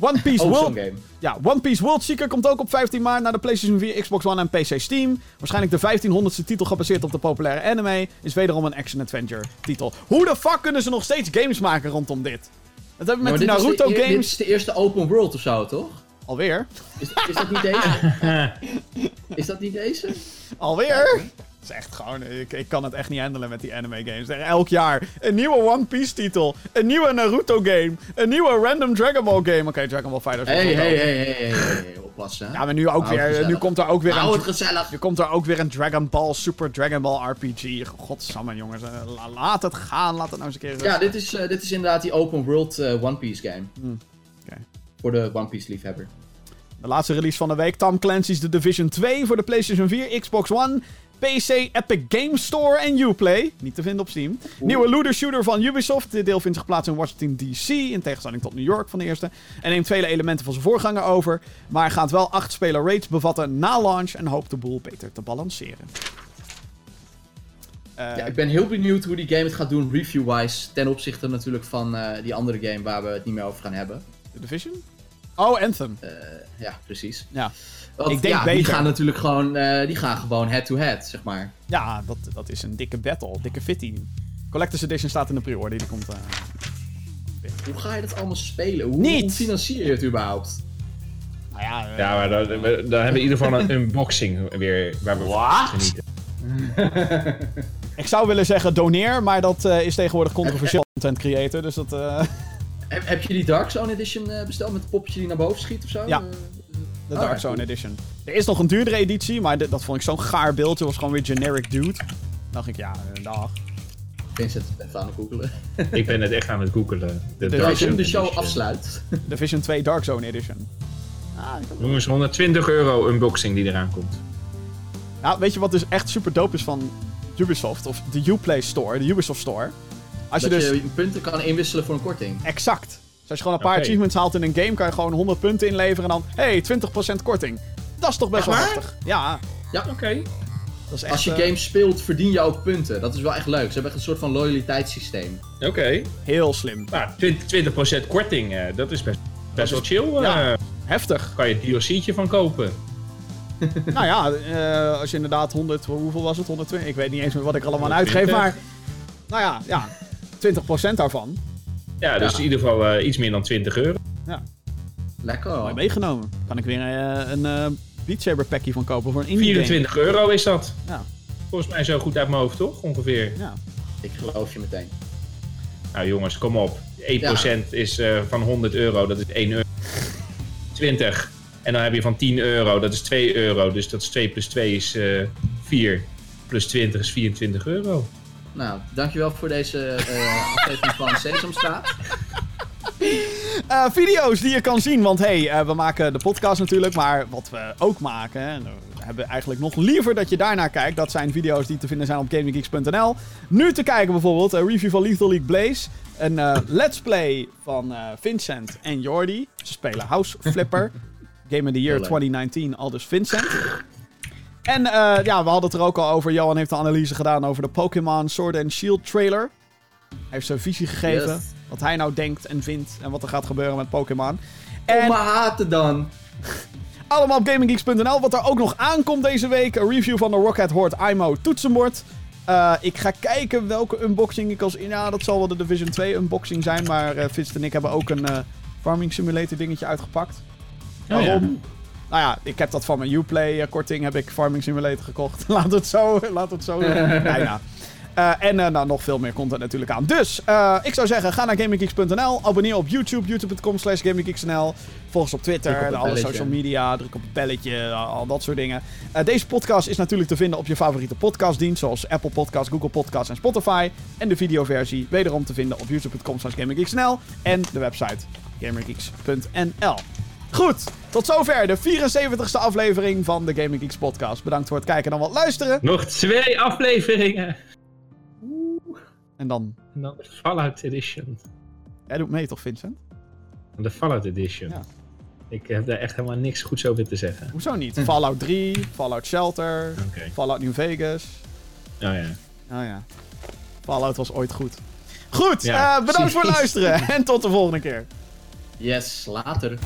One Piece Oh, World... game. Ja, One Piece World Seeker komt ook op 15 maart naar de PlayStation 4, Xbox One en PC Steam. Waarschijnlijk de 1500ste titel gebaseerd op de populaire anime. Is wederom een action-adventure titel. Hoe de fuck kunnen ze nog steeds games maken rondom dit? Dat hebben we met de Naruto eer- Dit games is de eerste open world of zo, toch? alweer. Is, is dat niet deze? is dat niet deze? Alweer? Is echt gewoon, ik, ik kan het echt niet handelen met die anime games. Er Elk jaar een nieuwe One Piece titel, een nieuwe Naruto game, een nieuwe random Dragon Ball game. Oké, Dragon Ball Fighters. hé, ook. hé, hé, hé, oppassen. Ja, maar nu ook weer, gezellig. nu komt er ook weer een... het gezellig. Nu komt er ook weer een Dragon Ball, Super Dragon Ball RPG. Godsamme, jongens. eh, la- laat het gaan. Laat het nou eens een keer. Ja, dit is, eh, dit is inderdaad die open world eh, One Piece game. Hmm. Voor de One Piece liefhebber. De laatste release van de week. Tom Clancy's The Division 2 voor de PlayStation 4, Xbox One, PC, Epic Game Store en Uplay. Niet te vinden op Steam. Nieuwe looter shooter van Ubisoft. Dit deel vindt zich plaats in Washington DC. In tegenstelling tot New York van de eerste. En neemt vele elementen van zijn voorganger over. Maar gaat wel 8 speler raids bevatten na launch. En hoopt de boel beter te balanceren. Eh, Ja, ik ben heel benieuwd hoe die game het gaat doen review-wise. Ten opzichte natuurlijk van eh, die andere game waar we het niet meer over gaan hebben. The Division? Oh, Anthem. Eh, ja, precies. Ja. Want, Ik denk ja, die beter. gaan natuurlijk gewoon, eh, die gaan gewoon head-to-head, zeg maar. Ja, dat, dat is een dikke battle. Dikke fitty. Collector's Edition staat in de pre-order. Die komt... eh, Hoe ga je dat allemaal spelen? Hoe, Niet. hoe financier je het überhaupt? nou ja, Ja, maar dan, dan hebben we in ieder geval een unboxing weer waar we van What? genieten. ik zou willen zeggen doneer, maar dat eh, is tegenwoordig controversieel content creator. Dus dat... Heb, heb je die Dark Zone Edition eh, besteld met het poppetje die naar boven schiet of zo? Ja. Eh, De Oh, Dark Zone cool. Edition. Er is nog een duurdere editie, maar dit- dat vond ik zo'n gaar beeld. Het was gewoon weer generic dude. Dan dacht ik, ja, eh, dag. Vincent, even aan het googelen. Ik ben het echt aan het googelen. De De- Dark Zone de show Edition. afsluit. Division 2 Dark Zone Edition. Ah, ik heb- Jongens, 120 euro unboxing die eraan komt. Nou, weet je wat dus echt super dope is van Ubisoft? Of de Uplay Store, de Ubisoft Store. Als je dat dus... je punten kan inwisselen voor een korting. Exact. Dus als je gewoon een paar achievements haalt in een game, kan je gewoon 100 punten inleveren en dan... hey, 20% korting. Dat is toch best Echt wel heftig. Ja, Ja, Oké. echt... Als je eh, games speelt, verdien je ook punten. Dat is wel echt leuk. Ze hebben echt een soort van loyaliteitssysteem. Oké. heel slim. Nou, 20%, 20% korting, eh, dat is best, best wel chill. eh. ja. Heftig. Kan je een DLC'tje van kopen. nou ja, eh, als je inderdaad 100... Hoeveel was het? 120? Ik weet niet eens meer wat ik allemaal aan 120. uitgeef, maar... Nou ja, ja. 20% daarvan. Ja, dus Ja. in ieder geval eh, iets meer dan 20 euro. Lekker. Mooi meegenomen. Kan ik weer eh, een eh Beat Saber packje van kopen voor een indie game. 24 euro is dat. Ja. Volgens mij zo goed uit mijn hoofd, toch? Ongeveer. Ja. Ik geloof je meteen. Nou jongens, kom op. 1% is eh, van 100 euro, dat is 1 euro. 20. En dan heb je van 10 euro, dat is 2 euro. Dus dat is 2 plus 2 is eh 4. Plus 20 is 24 euro. Nou, dankjewel voor deze eh, aflevering van Sesamstraat. Eh, video's die je kan zien, want hey, eh, we maken de podcast natuurlijk, maar wat we ook maken, en we hebben eigenlijk nog liever dat je daarnaar kijkt, dat zijn video's die te vinden zijn op gaminggeeks.nl. Nu te kijken bijvoorbeeld, een review van Lethal League Blaze, een let's play van Vincent en Jordi. Ze spelen House Flipper, Game of the Year Heel leuk. 2019, al dus Vincent. En eh, ja, we hadden het er ook al over, Johan heeft een analyse gedaan over de Pokémon Sword and Shield trailer. Hij heeft zijn visie gegeven. Yes. Wat hij nou denkt en vindt en wat er gaat gebeuren met Pokémon. Kom En maar haten dan. allemaal op GamingGeeks.nl. Wat er ook nog aankomt deze week. Een review van de Rocket Horde IMO toetsenbord. Eh, ik ga kijken welke unboxing ik als... Ja, dat zal wel de Division 2 unboxing zijn. Maar eh Vincent en ik hebben ook een eh, Farming Simulator dingetje uitgepakt. Oh, ja. Nou ja, ik heb dat van mijn Uplay eh, korting heb ik Farming Simulator gekocht. laat het zo, laat het zo. Bijna. Eh, en eh, nou, nog veel meer content natuurlijk aan. Dus, ik zou zeggen, ga naar gaminggeeks.nl. Abonneer op YouTube, youtube.com slash gaminggeeks.nl. Volg ons op Twitter, op alle social media. Druk op het belletje, al, dat soort dingen. Deze podcast is natuurlijk te vinden op je favoriete podcastdienst. Zoals Apple Podcasts, Google Podcasts en Spotify. En de videoversie wederom te vinden op youtube.com slash gaminggeeks.nl. En de website gamergeeks.nl. Goed, tot zover de 74ste aflevering van de Gaming Geeks podcast. Bedankt voor het kijken en dan wat luisteren. Nog twee afleveringen. En dan, En dan de Fallout Edition. jij doet mee toch Vincent? De Fallout Edition. Ja. Ik heb daar echt helemaal niks goeds over te zeggen. Hoezo niet? Fallout 3, Fallout Shelter. Fallout New Vegas. Oh ja. Oh ja. Fallout was ooit goed. Goed, Ja, eh, bedankt voor het luisteren en tot de volgende keer. Yes, later.